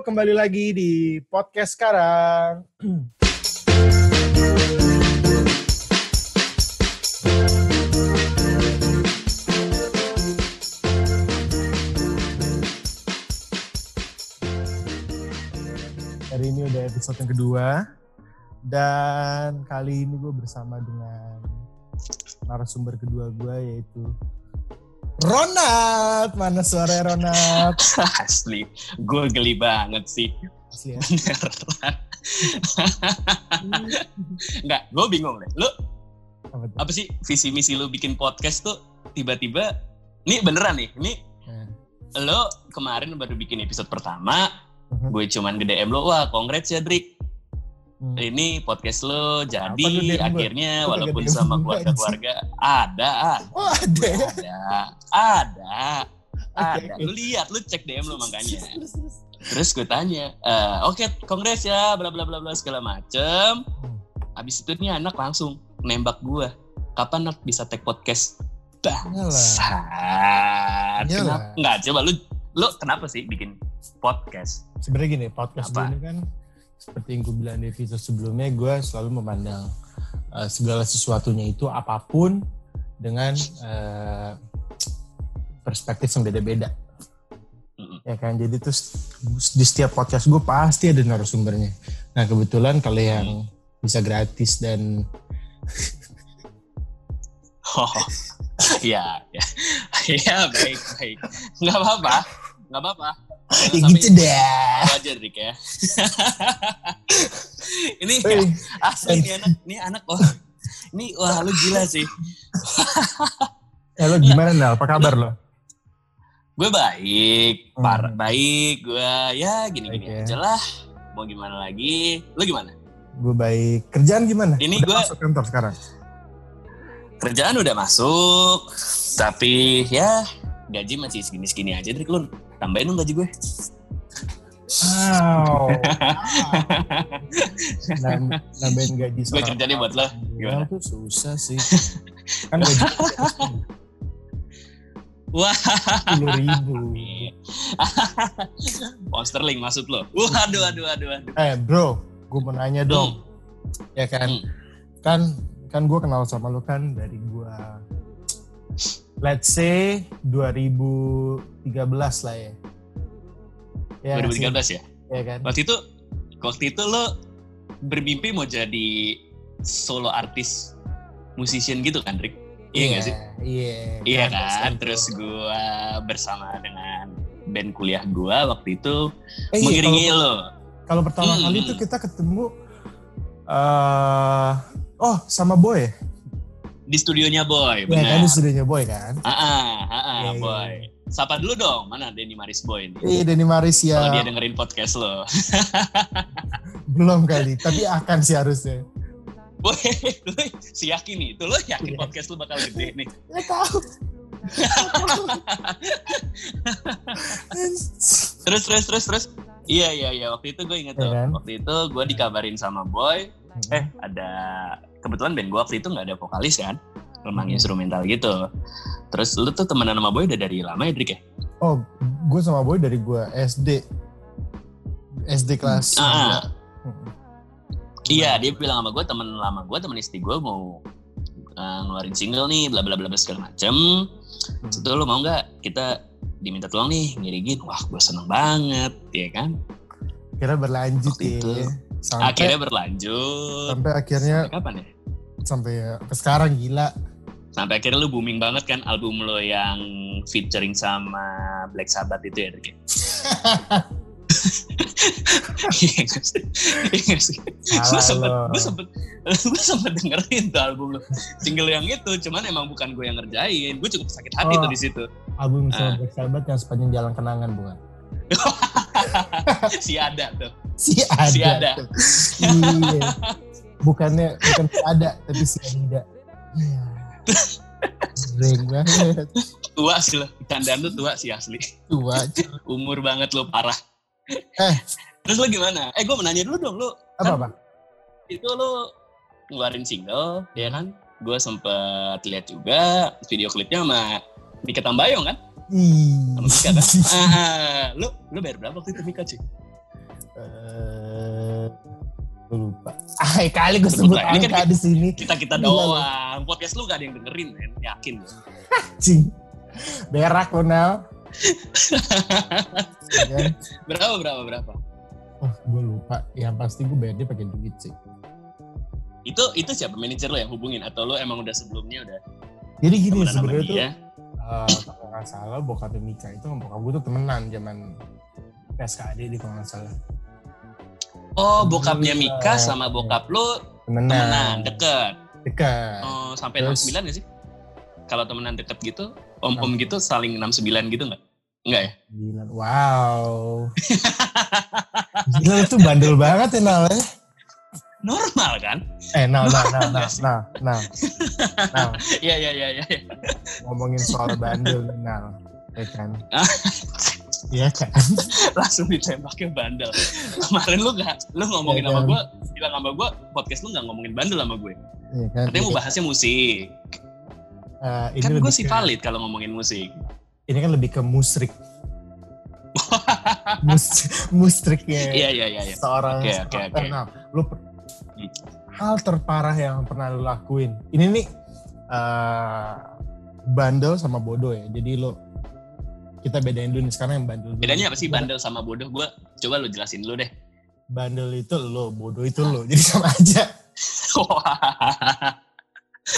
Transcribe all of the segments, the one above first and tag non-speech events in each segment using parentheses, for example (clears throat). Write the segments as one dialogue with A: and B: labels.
A: kembali lagi di podcast sekarang. Hari ini udah episode yang kedua dan kali ini gue bersama dengan narasumber kedua gue yaitu Ronald. Mana suara Ronald? (laughs)
B: Asli, gue geli banget sih.
A: Asli ya?
B: Beneran. (laughs) Enggak, gue bingung deh. Lu
A: Apa tuh?
B: apa sih visi misi lu bikin podcast tuh tiba-tiba ini beneran nih. Ini
A: Nah,
B: lo kemarin baru bikin episode pertama,
A: Mhm.
B: gue cuman ke DM lo, wah congrats ya Drik.
A: Hmm.
B: Ini podcast lo jadi akhirnya walaupun sama keluarga-keluarga ada, ada,
A: Oh ada
B: ada, ada,
A: Oke,
B: ada.
A: oke.
B: Lu lihat, lu cek DM lo makanya.
A: Terus,
B: gue tanya, eh, oke kongres ya, bla bla bla bla segala macem.
A: Hmm.
B: Abis itu nih anak langsung nembak gue, kapan nak bisa take podcast? Bangsat. Kenapa? Enggak, coba lu, lu kenapa sih bikin podcast?
A: Sebenarnya gini, podcast
B: Apa?
A: ini kan seperti yang gue bilang di episode sebelumnya, gue selalu memandang uh, segala sesuatunya itu apa pun dengan uh, perspektif yang beda-beda. Ya kan, jadi terus di setiap podcast gue pasti ada narasumbernya. Nah kebetulan kalau yang bisa gratis dan
B: Oh, ya, ya, ya baik baik, nggak apa-apa, nggak apa-apa. (laughs)
A: Ya gitu dah.
B: Aja Rick ya. (laughs) ini
A: Hey,
B: asli ini anak, ini anak oh, ini wah lu gila sih.
A: eh, lo gimana Nal? Apa kabar lo?
B: Gue baik,
A: Hmm.
B: par baik, gue ya gini-gini
A: Baik ya.
B: aja lah. Mau gimana lagi? Lu gimana?
A: Gue baik. Kerjaan gimana?
B: Ini
A: Udah
B: gua-
A: masuk kantor sekarang.
B: Kerjaan udah masuk, tapi ya gaji masih segini-segini aja. Drik lu tambahin dong gaji gue.
A: Wow. (laughs) Nam- nambahin gaji
B: Gue kerja nih buat lo. Gimana?
A: Tuh susah sih. (laughs) Kan gaji
B: Wah,
A: sepuluh ribu. (laughs)
B: pound sterling maksud lo? Waduh, aduh, aduh, aduh.
A: Eh bro, gue mau nanya dong. Ya kan,
B: Hmm.
A: kan kan gue kenal sama lu kan dari gue, let's say 2013 lah ya. Ya, nggak sih?
B: 2013 ya?
A: Ya kan.
B: Waktu itu, waktu itu lo bermimpi mau jadi solo artis musician gitu kan, Rick? Iya nggak sih?
A: Iya.
B: Iya
A: Pantas
B: kan,
A: tuh.
B: terus gua bersama dengan band kuliah gua waktu itu
A: Eh, iya,
B: mengiringi
A: kalau-
B: lo.
A: Kalau pertama
B: Hmm,
A: kali itu kita ketemu eh oh sama Boy?
B: Di studionya Boy,
A: Iya kan
B: benar.
A: di studionya Boy kan?
B: Ah, ah, ah,
A: Iya, iya.
B: Boy. Sapa dulu dong, mana Denny Maris Boy ini?
A: Iya Denny Maris
B: Kalau dia
A: ya
B: dengerin podcast lo. (laughs)
A: belum kali, tapi akan sih harusnya.
B: Boy, lu si yakin nih, tuh lo yakin
A: Iya.
B: podcast lo bakal gede nih.
A: Nggak tahu. (laughs)
B: Terus, terus, terus, terus. Iya, iya, iya. Waktu itu gue inget
A: Iya
B: tuh.
A: kan?
B: Waktu itu gue dikabarin sama Boy, eh ada kebetulan band gue waktu itu nggak ada vokalis kan memang
A: Hmm.
B: instrumental gitu terus lu tuh temenan sama Boy udah dari lama ya Drik ya
A: Oh, gue sama Boy dari gue SD. SD kelas.
B: Ah, ah.
A: Hmm.
B: iya dia bilang sama gue temen lama gue temen istri gue mau uh, ngeluarin single nih bla bla bla segala macem
A: Hmm.
B: itu lu mau nggak kita diminta tolong nih ngiringin wah gue seneng banget ya kan
A: Akhirnya berlanjut
B: Waktu
A: ya.
B: itu.
A: Sampai,
B: akhirnya berlanjut
A: sampai akhirnya
B: sampai kapan ya
A: sampai ya, ke sekarang gila.
B: Sampai akhirnya lu booming banget kan album lo yang featuring sama Black Sabbath itu ya Drik ya? (laughs) Iya nggak sih? Iya sih? gue sempet, gue sempet, gue sempet dengerin tuh album lo, single yang itu, cuman emang bukan gue yang ngerjain, gue cukup sakit hati
A: Oh.
B: tuh di situ.
A: Album sama Black Sabbath yang sepanjang jalan kenangan bukan? (laughs)
B: si ada tuh,
A: Si ada.
B: Si ada.
A: tuh. iya. Bukannya bukan si ada tapi si ada. Iya. Sering banget.
B: tua sih lo, candaan tuh tua sih asli,
A: Tua.
B: umur banget lo parah.
A: Eh.
B: Terus lo gimana? Eh gue mau nanya dulu dong, lo
A: Apa apa?
B: itu lo ngeluarin single, ya kan? Gue sempet lihat juga video klipnya sama Mika Tambayong kan?
A: Ih.
B: Sama Mika kan? Ah, lo lo bayar berapa waktu itu Mika cuy?
A: Eh, gue lupa. Ah, kali gue
B: Sebut lah, ini kan
A: angka di sini.
B: Kita kita
A: lu.
B: doang. Podcast lu gak ada yang dengerin, men. Yakin. lu.
A: Cing. Berak lo. Ya kan?
B: berapa berapa berapa?
A: Wah, gue lupa. Yang pasti gue bayar dia pakai duit sih.
B: Itu itu siapa manajer lo yang hubungin atau lo emang udah sebelumnya udah
A: Jadi gini sebenarnya tuh, eh, kalau nggak salah bokapnya Mika itu sama bokap gue tuh temenan zaman PSKD di kalau nggak salah.
B: Oh, bokapnya
A: Iya.
B: Mika sama bokap lo
A: Temenan.
B: temenan deket.
A: Dekat.
B: Oh, sampai
A: Terus-
B: 69 gak sih? Kalau temenan deket gitu, om-om gitu saling 69 gitu nggak? Enggak ya?
A: Gila. Wow. Gila itu bandel banget ya Nal ya.
B: Normal kan?
A: Eh, Nal, Nal, Nal, Nal. Nal, Nal. (laughs)
B: Iya, iya, iya, iya.
A: ngomongin soal bandel Nal. Ya kan? (laughs) Iya kan? (laughs)
B: Langsung ditembaknya bandel. Kemarin lu gak, lu ngomongin
A: Iya
B: sama
A: kan?
B: gue, bilang sama gue, podcast lu gak ngomongin bandel sama gue.
A: Iya kan?
B: Katanya mau bahasnya musik.
A: Eh, ini
B: Kan gue sih
A: ke-
B: valid kalau ngomongin musik.
A: Ini kan lebih ke musrik. (laughs) Mus, musriknya
B: Iya, iya, iya. iya.
A: seorang
B: oke,
A: seorang-
B: oke.
A: Nah, lu per- hal terparah yang pernah lu lakuin. Ini nih eh, bandel sama bodoh ya. Jadi lu kita bedain dulu nih sekarang yang bandel. dulu.
B: Bedanya apa sih bandel sama bodoh? Gue coba lu jelasin dulu deh.
A: Bandel itu lo, bodoh itu lo. Jadi sama aja. (laughs)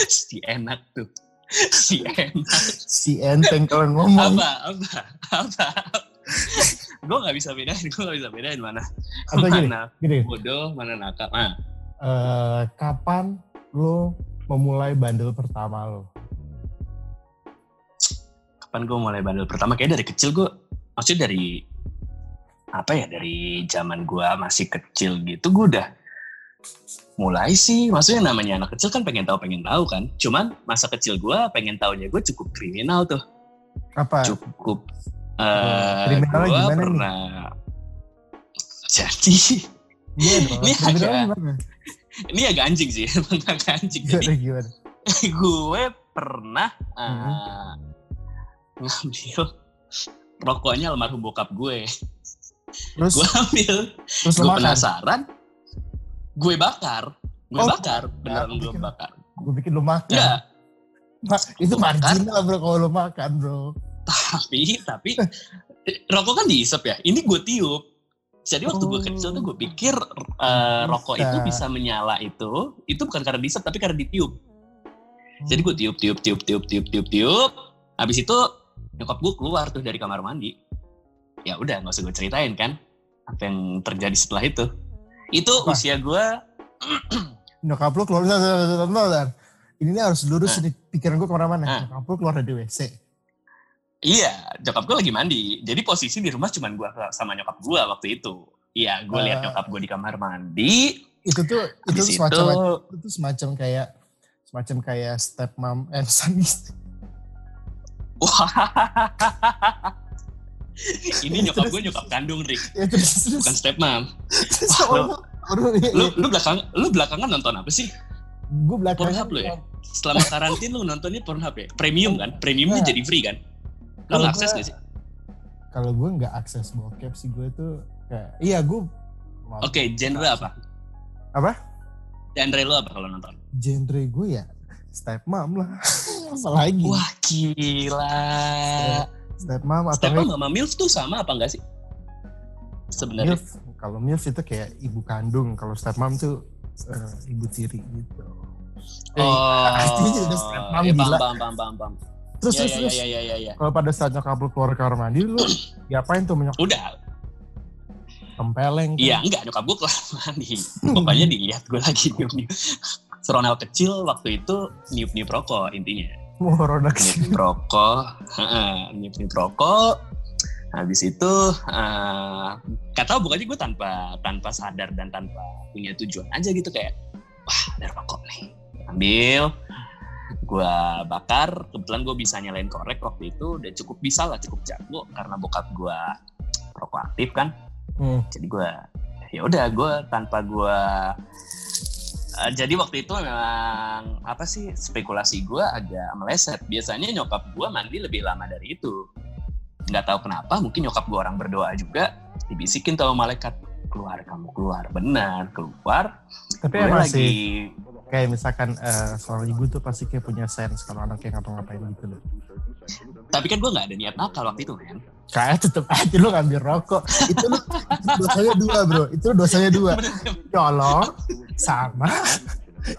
B: Si enak tuh. Si enak.
A: Si enteng kalau ngomong.
B: Apa? Apa? Apa? (laughs) gue gak bisa bedain. Gue gak bisa bedain mana.
A: Atau gini,
B: mana
A: gini.
B: bodoh, mana nakal. Nah,
A: eh, kapan lo memulai bandel pertama lo?
B: Kapan gue mulai bandel pertama? Kayak dari kecil gue. Maksudnya dari apa ya dari zaman gue masih kecil gitu gue udah mulai sih maksudnya namanya anak kecil kan pengen tahu pengen tahu kan cuman masa kecil gue pengen tahunya gue cukup kriminal tuh
A: Apa?
B: cukup
A: Oh,
B: eh
A: kriminalnya
B: gue
A: gimana nih?
B: pernah jadi
A: Iya.
B: Ini
A: kriminal
B: agak-
A: gimana?
B: ini agak anjing sih (laughs) agak anjing jadi gue pernah eh,
A: Mhm.
B: Ngambil rokoknya almarhum bokap gue.
A: Terus,
B: gue ambil.
A: Terus
B: gue penasaran gue bakar. Gue
A: Oh,
B: bakar beneran gue bakar.
A: Gue bikin lo makan.
B: enggak
A: Ma- itu marginal bro kalau lo makan bro.
B: tapi tapi rokok kan diisep ya? Ini gue tiup. Jadi waktu gue
A: Oh.
B: kecil tuh gue pikir eh, rokok itu bisa menyala itu itu bukan karena diisep tapi karena ditiup. Jadi gue tiup tiup tiup tiup tiup tiup tiup. Habis itu nyokap gue keluar tuh dari kamar mandi ya udah nggak usah gue ceritain kan apa yang terjadi setelah itu itu
A: Apa?
B: usia gue (clears throat)
A: nyokap lu keluar dan ini harus lurus
B: Nah.
A: pikiran gue ke mana-mana.
B: Nah.
A: Nyokap lu keluar dari WC.
B: Iya, nyokap gue lagi mandi. Jadi posisi di rumah cuman gue sama nyokap gue waktu itu. Iya, gue lihat
A: Eh.
B: nyokap gue di kamar mandi.
A: Itu tuh itu
B: itu,
A: semacam itu tuh semacam kayak semacam kayak step mom and son.
B: Wah. (laughs) Ini nyokap gue nyokap kandung, Rick.
A: ya terus terus.
B: Bukan stepmom.
A: terus
B: Wah,
A: lu, lu,
B: belakang, lu belakangan nonton apa sih?
A: gue belakangan
B: Pornhub lu ya? Selama karantin lu nontonnya Pornhub ya? Premium kan? Premiumnya
A: Nah.
B: jadi free kan? Lu
A: Kalau
B: akses gak sih?
A: Kalau gue nggak akses bokep sih gue tuh kayak iya gue
B: Oke, genre apa?
A: Apa?
B: Genre lu apa kalau nonton?
A: genre gue ya step mom lah. (laughs) Apa lagi?
B: Wah, gila.
A: Step mom atau
B: Stepmom
A: nggak
B: sama MILF tuh sama apa enggak sih? Sebenarnya.
A: MILF. Kalau MILF itu kayak ibu kandung, kalau step mom tuh eh, ibu tiri gitu. Eh,
B: Oh,
A: artinya udah stepmom
B: ya,
A: gila.
B: Paham, paham, paham, paham.
A: Terus
B: Ya,
A: terus
B: ya,
A: terus.
B: ya, ya, ya, ya.
A: Kalau pada saat nyokap lu keluar kamar mandi lu (clears throat) diapain tuh menyokap
B: Udah,
A: tempeleng? kan?
B: iya enggak nyokap gue keluar mandi. Pokoknya dilihat gue lagi niup-niup. Seronel kecil waktu itu niup-niup rokok intinya. Niup-niup rokok, niup-niup rokok. Habis itu, eh gak tau bukannya gue tanpa tanpa sadar dan tanpa punya tujuan aja gitu kayak, wah ada rokok nih. Ambil, gue bakar. Kebetulan gue bisa nyalain korek waktu itu, udah cukup bisa lah, cukup jago karena bokap gue rokok aktif kan.
A: Hmm.
B: jadi gue ya udah gue tanpa gue eh, jadi waktu itu memang apa sih spekulasi gue agak meleset. Biasanya nyokap gue mandi lebih lama dari itu. Nggak tahu kenapa mungkin nyokap gue orang berdoa juga dibisikin sama malaikat. Keluar kamu keluar. Benar keluar.
A: Tapi
B: gue
A: emang
B: lagi
A: sih kayak misalkan eh, seorang ibu tuh pasti kayak punya sense kalau anaknya ngapa-ngapain gitu loh.
B: Tapi kan gue nggak ada niat nakal waktu itu men
A: Kayak tetep aja lu ngambil rokok. Itu lu dosanya dua bro. Itu dosanya dua. Nyolong sama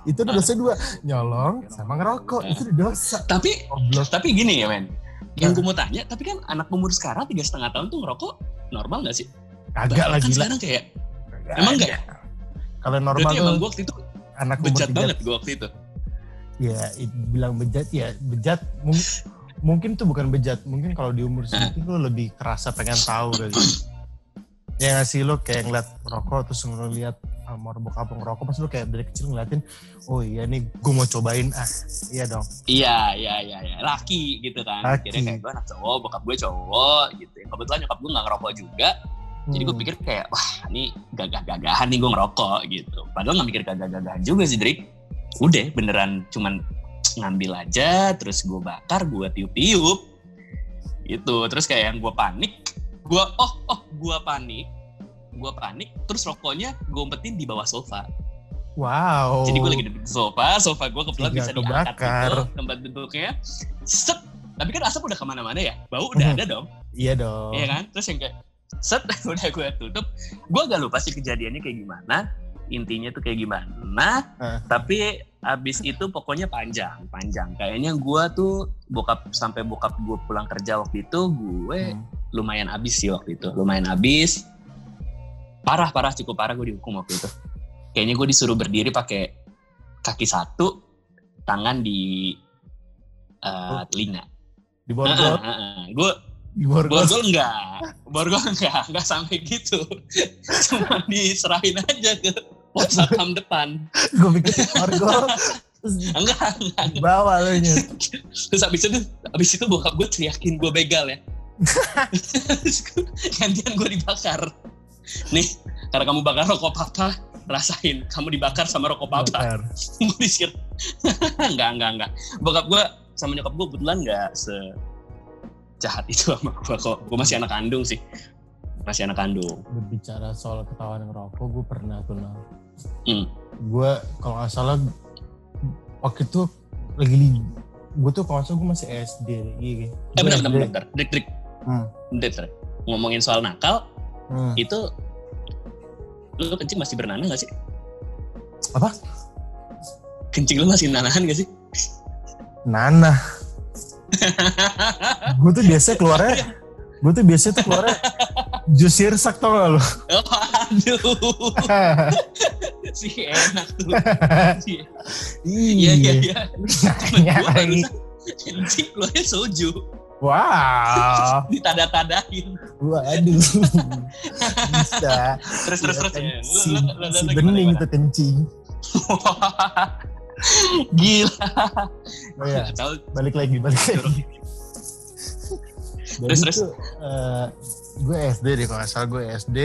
A: itu dosanya dua. Nyolong sama ngerokok. Itu dosa.
B: tapi
A: Goblok.
B: tapi gini ya men yang gue mau tanya tapi kan anak umur sekarang tiga setengah tahun tuh ngerokok normal gak sih
A: Kagak lah
B: Bahkan
A: gila.
B: sekarang kayak emang enggak ya?
A: Kalau normal
B: berarti emang
A: tuh
B: gue waktu itu
A: anak umur
B: bejat banget gue waktu itu
A: ya bilang bejat ya bejat mung- mungkin tuh bukan bejat mungkin kalau di umur segitu lu lebih kerasa pengen tahu kali ya nggak sih lu kayak ngeliat rokok terus ngeliat amor bokap lu ngerokok pas lu kayak dari kecil ngeliatin oh iya nih gue mau cobain ah iya dong
B: Iya, iya, iya, iya. Laki gitu kan.
A: Laki.
B: Akhirnya kayak gue anak cowok, bokap gue cowok gitu. Kebetulan nyokap gue gak ngerokok juga. Jadi gue
A: Hmm.
B: pikir kayak, wah ini gagah-gagahan nih gue ngerokok gitu. Padahal gak mikir gagah-gagahan juga sih, Drik. Udah, beneran cuman ngambil aja, terus gue bakar, gue tiup-tiup. Gitu. Terus kayak yang gue panik, gue, oh, oh, gue panik. Gue panik, terus rokoknya gue umpetin di bawah sofa.
A: wow
B: Jadi gue lagi duduk di sofa, sofa gue kebetulan
A: Tinggal
B: bisa diangkat
A: kebakar.
B: gitu, tempat duduknya. Set, tapi kan asap udah ke mana-mana ya, bau udah
A: Mhm.
B: ada dong,
A: iya dong
B: iya kan? Terus yang kayak set, (laughs) udah gue tutup. Gue agak lupa sih kejadiannya kayak gimana, intinya tuh kayak gimana.
A: Eh.
B: Tapi abis itu pokoknya panjang, panjang. Kayaknya gue tuh bokap sampai bokap gue pulang kerja waktu itu, gue
A: Hmm.
B: lumayan abis sih waktu itu, lumayan abis. Parah, parah, cukup parah gue dihukum waktu itu. Kayaknya gue disuruh berdiri pakai kaki satu, tangan di uh,
A: Oh.
B: telinga.
A: di borgol
B: Gue
A: di borgol
B: borgol enggak, borgol enggak, enggak sampai gitu. (laughs) Cuma diserahin aja ke pos satpam depan.
A: gue borgol terus
B: Enggak, enggak.
A: di bawah lu nyet
B: Terus abis itu, abis itu bokap gue teriakin gue begal ya. Gantian gue dibakar. Nih, karena kamu bakar rokok papa, rasain. Kamu dibakar sama rokok papa. Gue disir. (laughs) enggak, enggak, enggak. Bokap gue sama nyokap gue kebetulan enggak se jahat itu sama gue kok. Gue masih anak kandung sih. Masih anak kandung.
A: berbicara soal ketahuan ngerokok gue pernah tuh nah
B: Hmm.
A: gue kalau nggak salah waktu itu lagi gue tuh kalau nggak salah gue masih SD iya
B: Eh bentar, bentar, bentar, bentar. Drik, drik.
A: Hmm.
B: Bentar, bentar. Ngomongin soal nakal,
A: Hmm.
B: itu lu kencing masih bernanah gak sih?
A: apa
B: Kencing lu masih nanahan gak sih?
A: Nana (laughs) gue tuh biasa keluarnya gue tuh biasa tuh keluarnya jus sirsak tau gak lo
B: Oh, (laughs) aduh, (laughs) sih enak tuh. Iya, iya, iya. iya. Temen
A: Nanya
B: gua
A: lagi.
B: barusan kencing keluarnya soju,
A: wow (laughs)
B: ditada-tadain.
A: waduh bisa
B: Terus, terus,
A: Iya
B: terus.
A: kan, si, si bening itu kencing
B: Gila.
A: oh ya balik lagi balik lagi. Jadi
B: Terus, terus.
A: tuh, eh, gue SD deh kalau salah gue SD.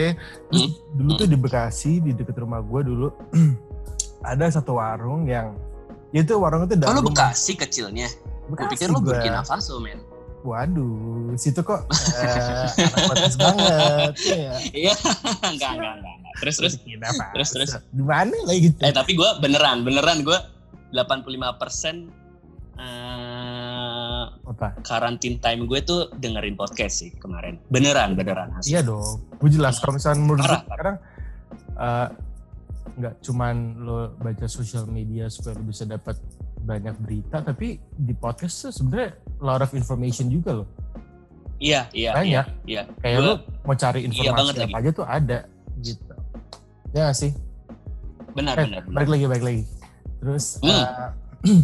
B: Hmm.
A: dulu tuh di Bekasi di deket rumah gue dulu (clears throat) ada satu warung yang ya itu warung itu
B: Oh,
A: dalam
B: lu
A: rumah.
B: Bekasi kecilnya. Gue
A: Bekasi
B: pikir lu. Burkina Faso, men.
A: Waduh, situ kok eh, anak banget. Ya.
B: Iya, (laughs) enggak, enggak, enggak. enggak. Terus, terus. Terus, terus.
A: Di mana lagi gitu?
B: Eh, tapi gue beneran, beneran gue 85 persen eh,
A: Apa?
B: karantin time gue tuh dengerin podcast sih kemarin. Beneran, beneran. asli.
A: Iya dong. Gue jelas kalau misalnya menurut gue sekarang eh, nggak cuman lo baca sosial media supaya lo bisa dapat banyak berita, tapi di podcast tuh sebenarnya lot of information juga loh.
B: Iya, iya,
A: Banyak.
B: iya.
A: Kayak
B: Gua-
A: lo mau cari
B: Iya
A: informasi
B: lagi.
A: apa aja tuh ada gitu. Ya nggak sih?
B: Benar,
A: Eh,
B: benar, benar.
A: balik lagi, balik lagi. Terus
B: Hmm.
A: eh,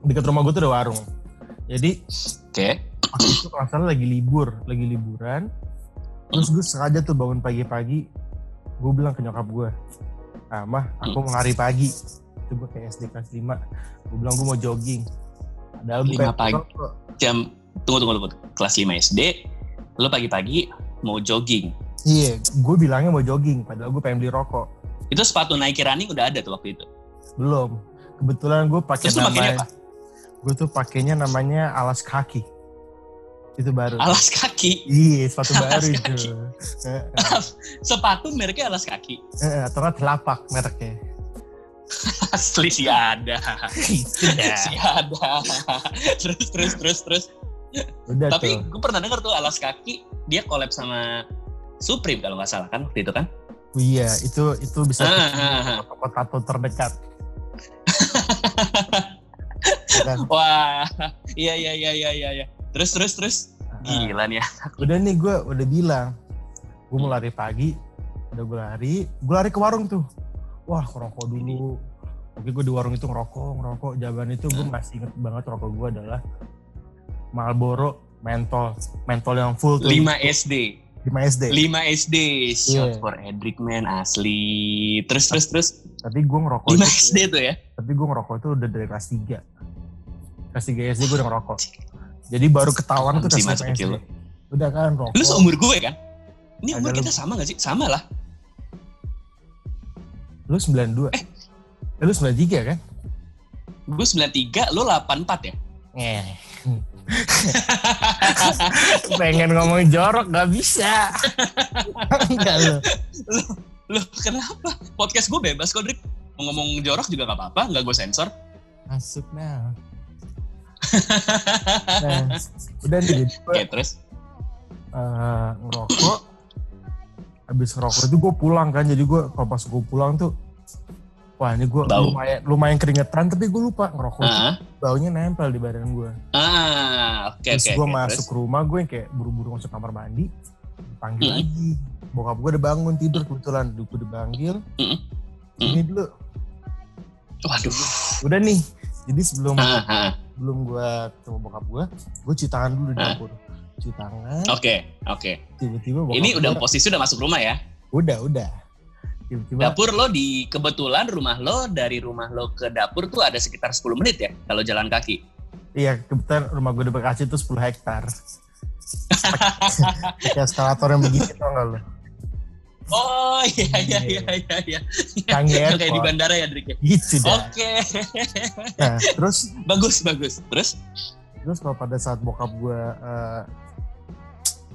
A: (clears throat) dekat rumah gue tuh ada warung. Jadi
B: Oke.
A: waktu itu kalau salah lagi libur, lagi liburan. Terus gue sengaja tuh bangun pagi-pagi, gue bilang ke nyokap gue, ah mah aku mau ngari pagi. Itu gue kayak SD kelas 5. Gue bilang gue mau jogging. Padahal gue
B: pagi. Jam tunggu tunggu tunggu. Kelas 5 SD, lo pagi-pagi mau jogging.
A: Iya, gue bilangnya mau jogging. Padahal gue pengen beli rokok.
B: Itu sepatu Nike running udah ada tuh waktu itu.
A: Belum. Kebetulan gue pakai namanya? Gue tuh pakainya namanya alas kaki. Itu baru.
B: Alas kaki.
A: Iya, sepatu
B: Alas
A: baru
B: kaki.
A: itu. (laughs)
B: Sepatu mereknya alas kaki.
A: eh, atau nggak telapak mereknya. (laughs)
B: Asli sih ada.
A: Itu (laughs) dah.
B: sih ada. terus terus terus terus.
A: Udah
B: Tapi
A: tuh.
B: gue pernah denger tuh alas kaki dia collab sama Supreme kalau nggak salah kan waktu itu kan.
A: Oh Iya, itu itu bisa
B: Ah, ah, ah.
A: tato terdekat. Kan? (laughs)
B: Wah, iya iya iya iya iya. iya. Terus terus terus.
A: Ah,
B: Gila nih ya.
A: udah nih gue udah bilang, gue mau lari pagi, udah gue lari, gue lari ke warung tuh. Wah, ngerokok dulu. Oke, gue di warung itu ngerokok, ngerokok. Jawaban itu gue masih inget banget rokok gue adalah Marlboro mentol, mentol yang full tuh.
B: 5 SD.
A: 5 SD.
B: 5 SD. Shot
A: Iya.
B: for Edric man asli. Terus terus terus.
A: Tapi gue ngerokok
B: 5
A: itu,
B: SD tuh ya.
A: tapi gue ngerokok itu udah dari kelas 3. Kelas 3 SD gue udah ngerokok. Jadi baru ketahuan tuh kelas
B: masa
A: 5
B: kecil lu.
A: Udah kan rokok.
B: Lu seumur gue kan? Ini umur kita sama gak sih? Sama lah.
A: Lu 92. Eh, lu 93 kan?
B: Gue 93, lo 84 ya?
A: Eh. (laughs) Pengen ngomong jorok gak bisa. (laughs) Enggak lu.
B: Loh kenapa? Podcast gue bebas kok, Drik. Mau ngomong jorok juga gak apa-apa, gak gue sensor.
A: Masuk nah. Nah, udah nih jadi gue
B: Oke, terus?
A: eh, ngerokok. Habis ngerokok itu gue pulang kan. Jadi gue kalau pas gue pulang tuh Wah ini gue lumayan, lumayan keringetan tapi gue lupa ngerokok itu
B: Ah,
A: baunya nempel di badan gue.
B: ah, oke
A: Terus
B: oke.
A: gue
B: oke.
A: masuk
B: Terus?
A: rumah gue kayak buru-buru masuk kamar mandi, panggil
B: Mm.
A: lagi. Bokap gue udah bangun tidur kebetulan, gue dipanggil.
B: Mm.
A: Ini dulu,
B: Waduh.
A: udah nih. Jadi sebelum
B: Ah, ah.
A: Sebelum gue ketemu bokap gue, gue cuci tangan dulu di dapur. Cuci tangan,
B: Oke, oke.
A: tiba-tiba bokap
B: Ini udah
A: gua-
B: posisi udah masuk rumah ya?
A: udah udah. Tiba-tiba
B: Dapur lo di kebetulan rumah lo dari rumah lo ke dapur tuh ada sekitar 10 menit ya kalau jalan kaki.
A: iya kebetulan rumah gue di Bekasi itu 10 hektar. (laughs) Kayak eskalator yang begitu tau gak lu?
B: Oh iya iya iya iya iya.
A: Canggih
B: Kayak di bandara ya Drik ya?
A: Gitu dah.
B: Oke.
A: Nah, terus
B: bagus bagus. Terus?
A: terus kalau pada saat bokap gue eh,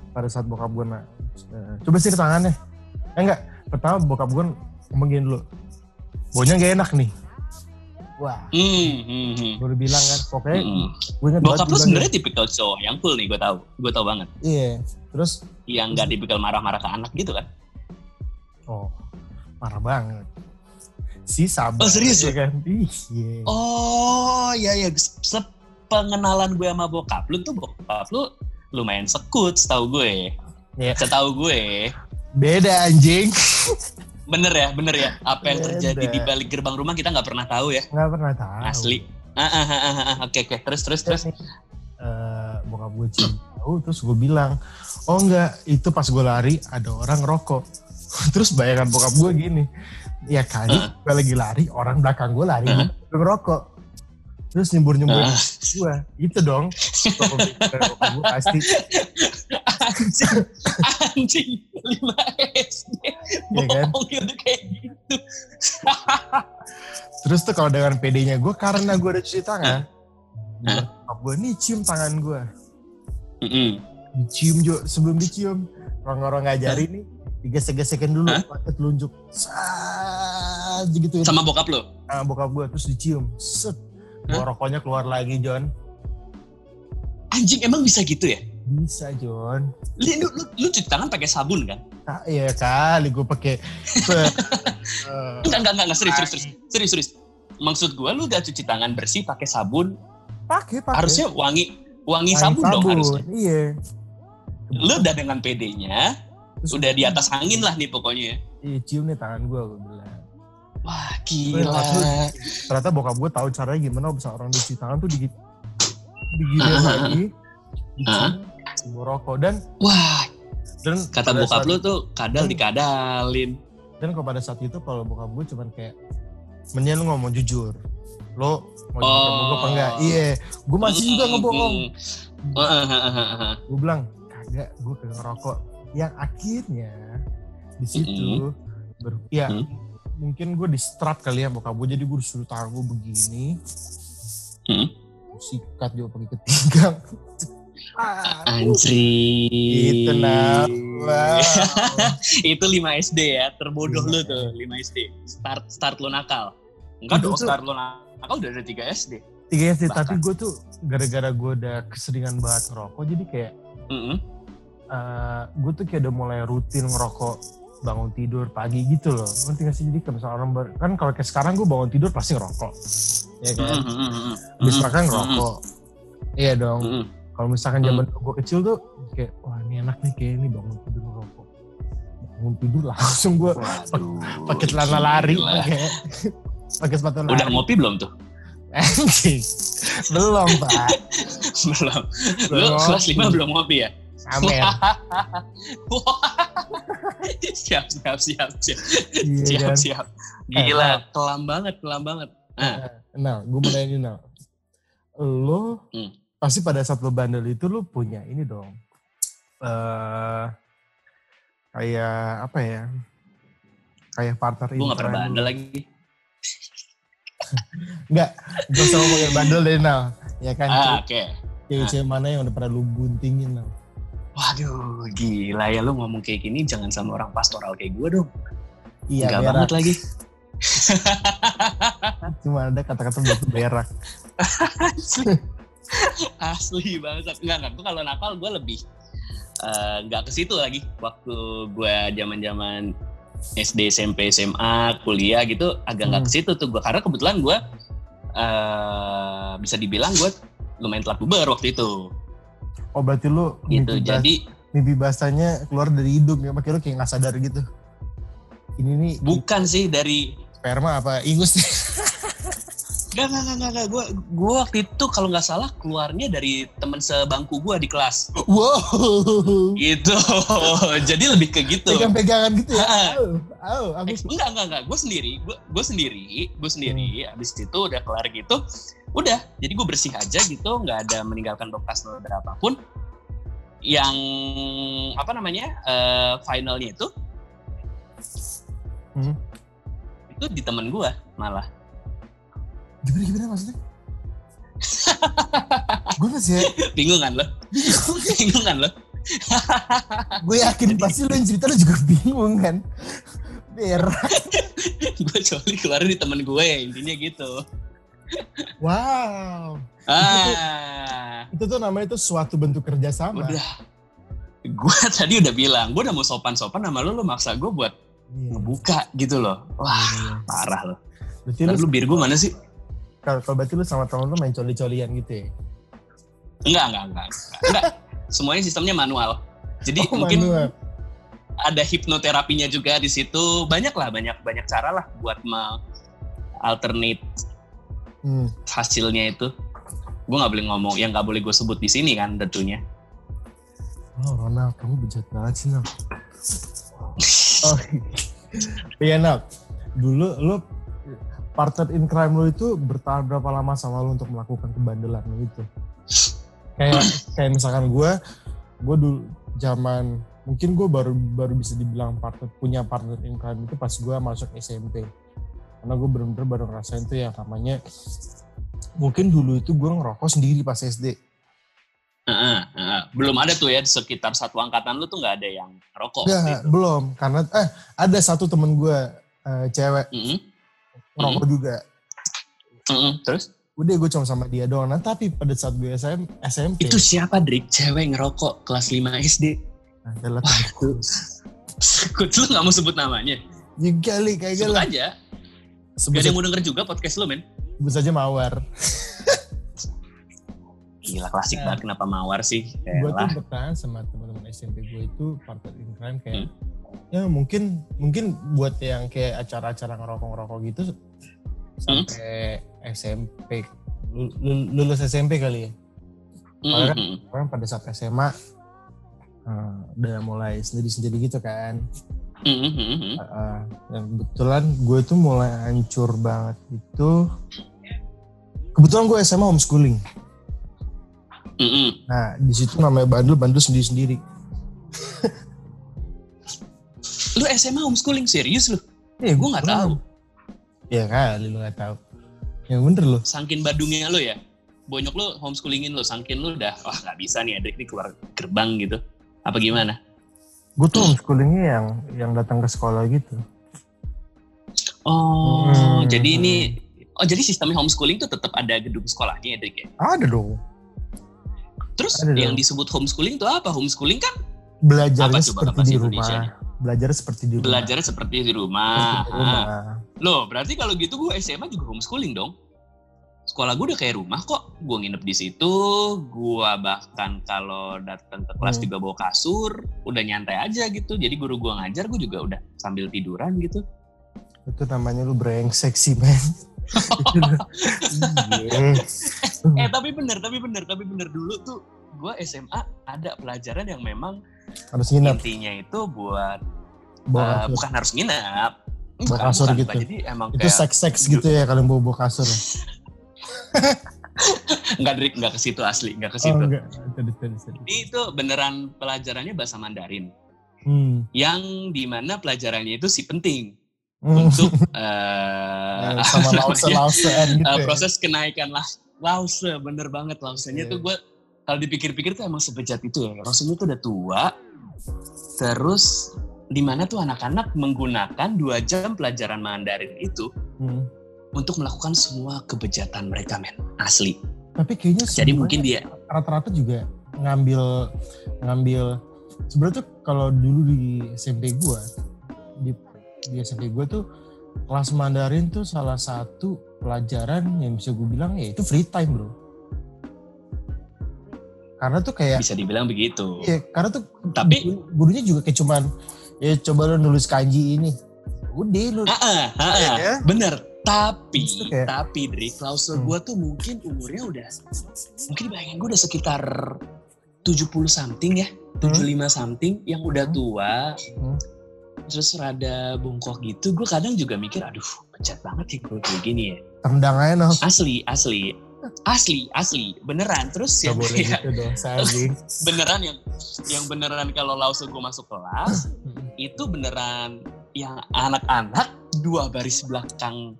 A: pada saat bokap gue nah eh, coba sih ke tangannya eh enggak pertama bokap gue ngomong gini dulu baunya gak enak nih wah
B: Hmm, hmm, hmm.
A: gue udah bilang kan pokoknya
B: Hmm.
A: gue ingat
B: Bokap
A: dia
B: sebenarnya tipikal cowok yang cool nih, gue tahu. Gue tahu banget.
A: iya terus
B: Yang nggak tipikal marah-marah ke anak gitu kan?
A: Oh marah banget si sabar
B: Oh, serius
A: ya kan iya
B: Oh iya iya. Sepengenalan gue sama bokap lu tuh bokap lu lumayan sekut, setahu gue.
A: Iya.
B: Setahu gue.
A: beda anjing
B: Bener ya, bener ya. Apa yang terjadi
A: Beda.
B: di balik gerbang rumah kita nggak pernah tahu ya.
A: nggak pernah tahu
B: Asli. Ah, ah, ah, ah. Oke oke. Terus terus terus.
A: Eh, bokap gue cium tahu terus gue bilang oh enggak itu pas gue lari ada orang ngerokok (laughs) terus bayangan bokap gue gini ya kali
B: Heeh.
A: gue lagi lari orang belakang gue lari gue ngerokok. Terus nyembur nyembur
B: Ah.
A: gue itu dong. Bokap gue- pasti.
B: Anjing, anjing, 5 SD,
A: Iya kan?
B: kayak gitu.
A: terus tuh kalau dengan PD-nya gue karena gue udah cuci tangan bokap gue nih cium tangan gue
B: Mm-mm.
A: dicium Jo sebelum dicium. Orang-orang ngajarin nih digesek-gesekin dulu
B: Hah?
A: pakai telunjuk Sat, gitu
B: Sama bokap lo?
A: nah, bokap gue terus dicium set bawa rokoknya keluar lagi John
B: Anjing emang bisa gitu ya?
A: bisa John
B: Lu, lu, lu, lu cuci tangan pakai sabun kan?
A: ah, iya kali gue pakai (laughs) eh, eh,
B: Enggak, enggak, enggak, enggak, serius, serius, serius, serius, serius. Maksud gue lu gak cuci tangan bersih pakai sabun,
A: pakai pakai
B: harusnya wangi wangi
A: Wangi
B: sabun, dong harusnya.
A: iya
B: Lu udah dengan PD-nya, udah di atas angin lah nih pokoknya.
A: iya cium nih tangan gue gue bilang
B: Wah
A: Gila. ternyata bokap gue tahu caranya gimana bisa orang cuci tangan tuh digigit digigit
B: Ah.
A: lagi dicium bawa rokok dan
B: Wah,
A: dan
B: kata bokap lu tuh kadal dikadalin.
A: dan kalau pada saat itu kalau bokap gue cuman kayak mendingan lu ngomong jujur lo mau
B: Oh.
A: jujur gue apa enggak iya gue masih juga ngebohong
B: mm.
A: gue bilang kagak gue kagak ngerokok yang akhirnya di situ ber, ya
B: Mm.
A: mungkin gue di strap kali ya bokap gue jadi gue disuruh tangan gue begini
B: Mm.
A: sikat juga pakai ketinggang (laughs)
B: Anjri. (laughs)
A: Itu nah.
B: Itu 5 SD ya, terbodoh lu tuh 5 SD. Start start lu nakal. Enggak dong, start lu nakal udah dari 3 SD.
A: Tiga SD,
B: Bahkan.
A: tapi gue tuh gara-gara gue udah keseringan banget ngerokok, jadi kayak
B: Mm-mm.
A: Eh gue tuh kayak udah mulai rutin ngerokok bangun tidur pagi gitu loh. Ngerti gak sih? Jadi kalau misalnya orang ber- kan kalau kayak sekarang gue bangun tidur pasti ngerokok. Ya kan?
B: Mm-mm, mm-mm,
A: Habis
B: mm-mm,
A: makan ngerokok. Iya dong. Kalau misalkan
B: Hmm.
A: zaman gue kecil tuh kayak wah ini enak nih kayak ini bangun tidur ngerokok. Bangun tidur (laughs) langsung gue pakai celana lari,
B: gila.
A: pakai sepatu lari.
B: Udah ngopi belum tuh?
A: Belum, Pak. (laughs)
B: belum. Lu
A: Belum
B: kelas. 5 belum ngopi ya?
A: Amin. (laughs)
B: Siap, siap, siap, siap.
A: Iya
B: siap,
A: kan?
B: siap.
A: Eh,
B: Gila, kelam banget, kelam banget. Nah,
A: Nah, gue mau nanya nih. Lo
B: Hmm.
A: pasti pada saat lo bandel itu lo punya ini dong. eh kayak apa ya? Kayak partner
B: gue gak pernah bandel lagi. (laughs)
A: Enggak, gue usah ngomongin bandel deh, Nal. Ya kan,
B: Ah, oke.
A: cewek-cewek mana yang udah pernah lo guntingin, Nal?
B: Waduh, gila ya lu ngomong kayak gini jangan sama orang pastoral kayak gue dong.
A: Iya,
B: Enggak banget lagi. (laughs)
A: Cuma ada kata-kata batu berak.
B: Asli. Asli banget. Enggak, enggak. Gue kalau nakal gue lebih eh, nggak ke situ lagi. Waktu gue zaman-zaman SD, SMP, SMA, kuliah gitu agak nggak
A: Hmm.
B: ke situ tuh gue karena kebetulan gue eh bisa dibilang gue lumayan telat bubar waktu itu
A: Oh, berarti lo
B: gitu.
A: mimpi, bas-
B: Jadi
A: mimpi basahnya keluar dari hidung ya, makanya lo kayak nggak sadar gitu. Ini nih
B: bukan sih dari
A: sperma apa ingus (laughs) nih?
B: Gak, gak, gak, gak, gak. Gue gue waktu itu kalau nggak salah keluarnya dari temen sebangku gue di kelas.
A: Wow.
B: Gitu. (laughs) Jadi lebih ke gitu.
A: Pegang-pegangan gitu ya. Au, au, aku
B: Eh, enggak, enggak, enggak. Gue sendiri. Gue gue sendiri. Gue sendiri. Abis itu udah kelar gitu. Udah. Jadi gue bersih aja gitu. Nggak ada meninggalkan bekas atau berapapun. Yang apa namanya eh, finalnya itu
A: Hmm.
B: itu di temen gue malah.
A: gimana gimana maksudnya? gue masih (laughs)
B: Bingung kan lo? Bingung (laughs) kan lo?
A: gue yakin pasti lo yang cerita lo juga bingung kan. Berak. (laughs)
B: gue coli keluar di temen gue intinya gitu.
A: Wow.
B: Ah.
A: Itu tuh namanya itu suatu bentuk kerjasama.
B: Udah. Gue (laughs) tadi udah bilang, gue udah mau sopan-sopan sama lu, lu maksa gue buat
A: Iya.
B: ngebuka gitu loh. Wah, parah lo.
A: Berarti
B: Lalu
A: lu,
B: lu bir gue mana sih?
A: kalau kalau berarti lu sama temen lu main coli-colian gitu ya?
B: Enggak, enggak, enggak. Enggak. Semuanya sistemnya manual. Jadi
A: Oh,
B: mungkin
A: manual.
B: ada hipnoterapinya juga di situ. Banyak lah, banyak banyak cara lah buat me alternate
A: Hmm.
B: hasilnya itu. Gue nggak boleh ngomong, yang nggak boleh gue sebut di sini kan tentunya.
A: Oh Ronald, kamu bejat banget sih Nal. oh (laughs) iya Nal, dulu lu partner in crime lu itu bertahan berapa lama sama lu untuk melakukan kebandelan itu? Kayak kayak misalkan gue, gue dulu zaman mungkin gue baru baru bisa dibilang partner punya partner in crime itu pas gue masuk SMP. Karena gue bener-bener baru ngerasain tuh yang namanya mungkin dulu itu gue ngerokok sendiri pas SD.
B: Heeh, heeh. Belum ada tuh ya di sekitar satu angkatan lu tuh nggak ada yang rokok. Itu.
A: belum. Karena eh ada satu temen gue eh, cewek
B: Mm-mm,
A: ngerokok juga.
B: mm-mm. Terus?
A: Udah gue cuma sama dia doang. Nah, tapi pada saat gue SM, SMP.
B: Itu siapa Drik? Cewek ngerokok kelas 5 SD.
A: adalah
B: Wah, (laughs) lu gak mau sebut namanya?
A: juga li kayak
B: Sebut aja.
A: Sebut,
B: Gak ada yang mau denger juga podcast lu men.
A: sebut saja mawar.
B: Gila klasik
A: Nah.
B: banget kenapa mawar sih.
A: gue tuh bertahan sama teman-teman SMP gue itu partner in crime kayak
B: Hmm.
A: ya mungkin mungkin buat yang kayak acara-acara ngerokok-ngerokok gitu sampai SMP Lu- lu- lulus SMP kali ya.
B: Mm-mm,
A: kan-
B: mm-mm.
A: Orang pada saat SMA eh, udah mulai sendiri-sendiri gitu kan.
B: Mm-mm, mm-mm.
A: Uh, dan kebetulan gue tuh mulai hancur banget itu kebetulan gue SMA homeschooling
B: Mm-mm.
A: nah di situ namanya bandel bandel sendiri sendiri
B: Lu SMA homeschooling serius lu?
A: ya
B: Gue nggak tahu.
A: ya kali lu nggak tahu ya bener loh
B: Sangkin badungnya lu ya? bonyok lu homeschoolingin lu, sangkin lu udah, wah nggak bisa nih Edric nih keluar gerbang gitu. Apa gimana?
A: Gue tuh homeschoolingnya yang yang datang ke sekolah gitu.
B: Oh,
A: Hmm.
B: jadi ini, oh jadi sistemnya homeschooling tuh tetap ada gedung sekolahnya Edric ya?
A: Ada dong.
B: Terus
A: Ada
B: yang
A: dong.
B: disebut homeschooling tuh apa? Homeschooling kan
A: Belajarnya
B: Apa
A: seperti di rumah. Belajar seperti di rumah.
B: belajarnya seperti di rumah.
A: Seperti di rumah.
B: Ah. Loh, berarti kalau gitu gue SMA juga homeschooling dong. Sekolah gue udah kayak rumah kok. Gue nginep di situ. Gue bahkan kalau datang ke kelas
A: Hmm.
B: juga bawa kasur. Udah nyantai aja gitu. Jadi guru gue ngajar, gue juga udah sambil tiduran gitu.
A: Itu namanya lu brengsek sih, men. (laughs)
B: Eh tapi bener, tapi bener, tapi bener dulu tuh gue SMA ada pelajaran yang memang
A: Harus nginep.
B: intinya itu buat
A: Bawa kasur.
B: bukan harus nginep.
A: Bawa
B: Bukan,
A: kasur
B: bukan,
A: gitu.
B: Jadi emang
A: Itu
B: kayak
A: seks-seks gitu ya kalau bawa bawa kasur. (laughs) (laughs)
B: nggak Drik, nggak ke situ asli, nggak ke
A: Oh,
B: situ. Ini itu beneran pelajarannya bahasa Mandarin.
A: Hmm.
B: Yang di mana pelajarannya itu si penting
A: Hmm.
B: untuk (laughs) Eh,
A: sama lause lausean gitu. ya.
B: proses kenaikan lah lause bener banget lausenya
A: Iya.
B: tuh gue kalau dipikir-pikir tuh emang sebejat itu ya lausenya tuh udah tua terus di mana tuh anak-anak menggunakan dua jam pelajaran Mandarin itu
A: Hmm.
B: Untuk melakukan semua kebejatan mereka men. Asli.
A: Tapi kayaknya
B: jadi mungkin dia
A: rata-rata juga ngambil ngambil sebenarnya tuh kalau dulu di SMP gua di, di SMP gua tuh kelas Mandarin tuh salah satu pelajaran yang bisa gue bilang ya itu free time bro. Karena tuh kayak
B: bisa dibilang begitu.
A: Ya karena tuh
B: Tapi-
A: guru- gurunya juga kayak cuman ya coba lo nulis kanji ini. Udah lu
B: ah, ah,
A: Iya,
B: ah.
A: ya?
B: bener tapi
A: kayak-
B: tapi Dri klause
A: Hmm.
B: gue tuh mungkin umurnya udah mungkin bayangin gue udah sekitar 70 something ya 75 something yang udah
A: Hmm.
B: tua
A: Hmm.
B: terus rada bongkok gitu gue kadang juga mikir aduh pecat banget sih gue kayak gini ya
A: tendang aja noh
B: asli asli asli asli beneran terus
A: Gak
B: yang
A: boleh
B: kayak (laughs)
A: gitu dong (laughs)
B: beneran yang yang beneran kalau lause gue masuk kelas
A: Hmm.
B: itu beneran yang anak-anak dua baris belakang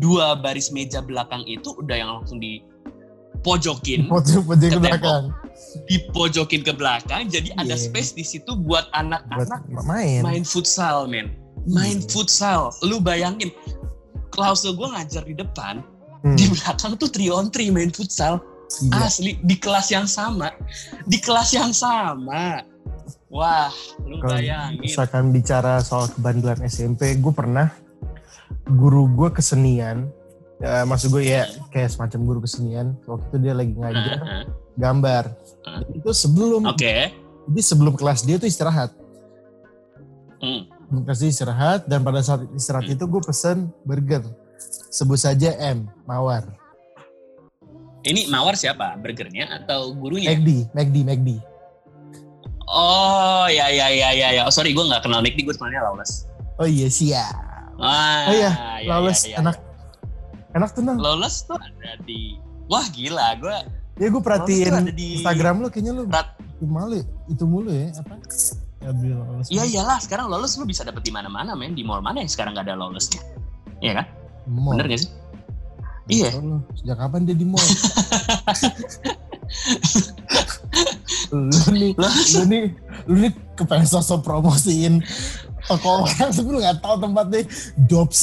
B: dua baris meja belakang itu udah yang langsung dipojokin (laughs)
A: pojok pojok ke
B: Ke
A: belakang.
B: Dipojokin ke belakang jadi ada
A: Iya.
B: space di situ
A: buat
B: anak-anak
A: main.
B: main futsal men. Main
A: Iya.
B: futsal. Lu bayangin klausul gue ngajar di depan
A: Hmm.
B: di belakang tuh three on three main futsal.
A: Iya.
B: asli di kelas yang sama. Di kelas yang sama. Wah lu
A: Kalau
B: bayangin.
A: misalkan bicara soal kebandelan SMP, gue pernah guru gue kesenian, ya, maksud gue ya kayak semacam guru kesenian. Waktu itu dia lagi ngajar
B: Heeh.
A: gambar.
B: Hah?
A: Itu sebelum,
B: oke
A: jadi sebelum kelas dia tuh istirahat.
B: Hmm.
A: Sebelum kelas dia istirahat dan pada saat istirahat
B: Hmm.
A: itu gue pesen burger. Sebut saja M, Mawar.
B: Ini Mawar siapa? Burgernya atau gurunya?
A: McD, McD, McD.
B: Oh ya ya ya ya ya. Oh, sorry gue nggak kenal Nick, gue kenalnya Lawless.
A: Oh iya siap.
B: Ah,
A: Oh iya,
B: ya,
A: Lawless
B: ya, ya,
A: enak. Enak tuh Nang.
B: Lawless tuh ada di Wah gila, gue
A: Ya gue perhatiin
B: di-
A: Instagram lu kayaknya lu
B: Rat-
A: itu malu ya? itu mulu ya apa? Lawless.
B: Iya iyalah, sekarang Lawless lu bisa dapet di mana-mana, men. Di mall mana yang sekarang nggak ada Lawlessnya? Iya kan?
A: Mall.
B: Bener gak sih? Iya.
A: Sejak kapan dia di mall? (laughs) lu nih, lu nih, lu nih kepengen sosok promosiin toko orang tapi lu gak tahu tempatnya Dops.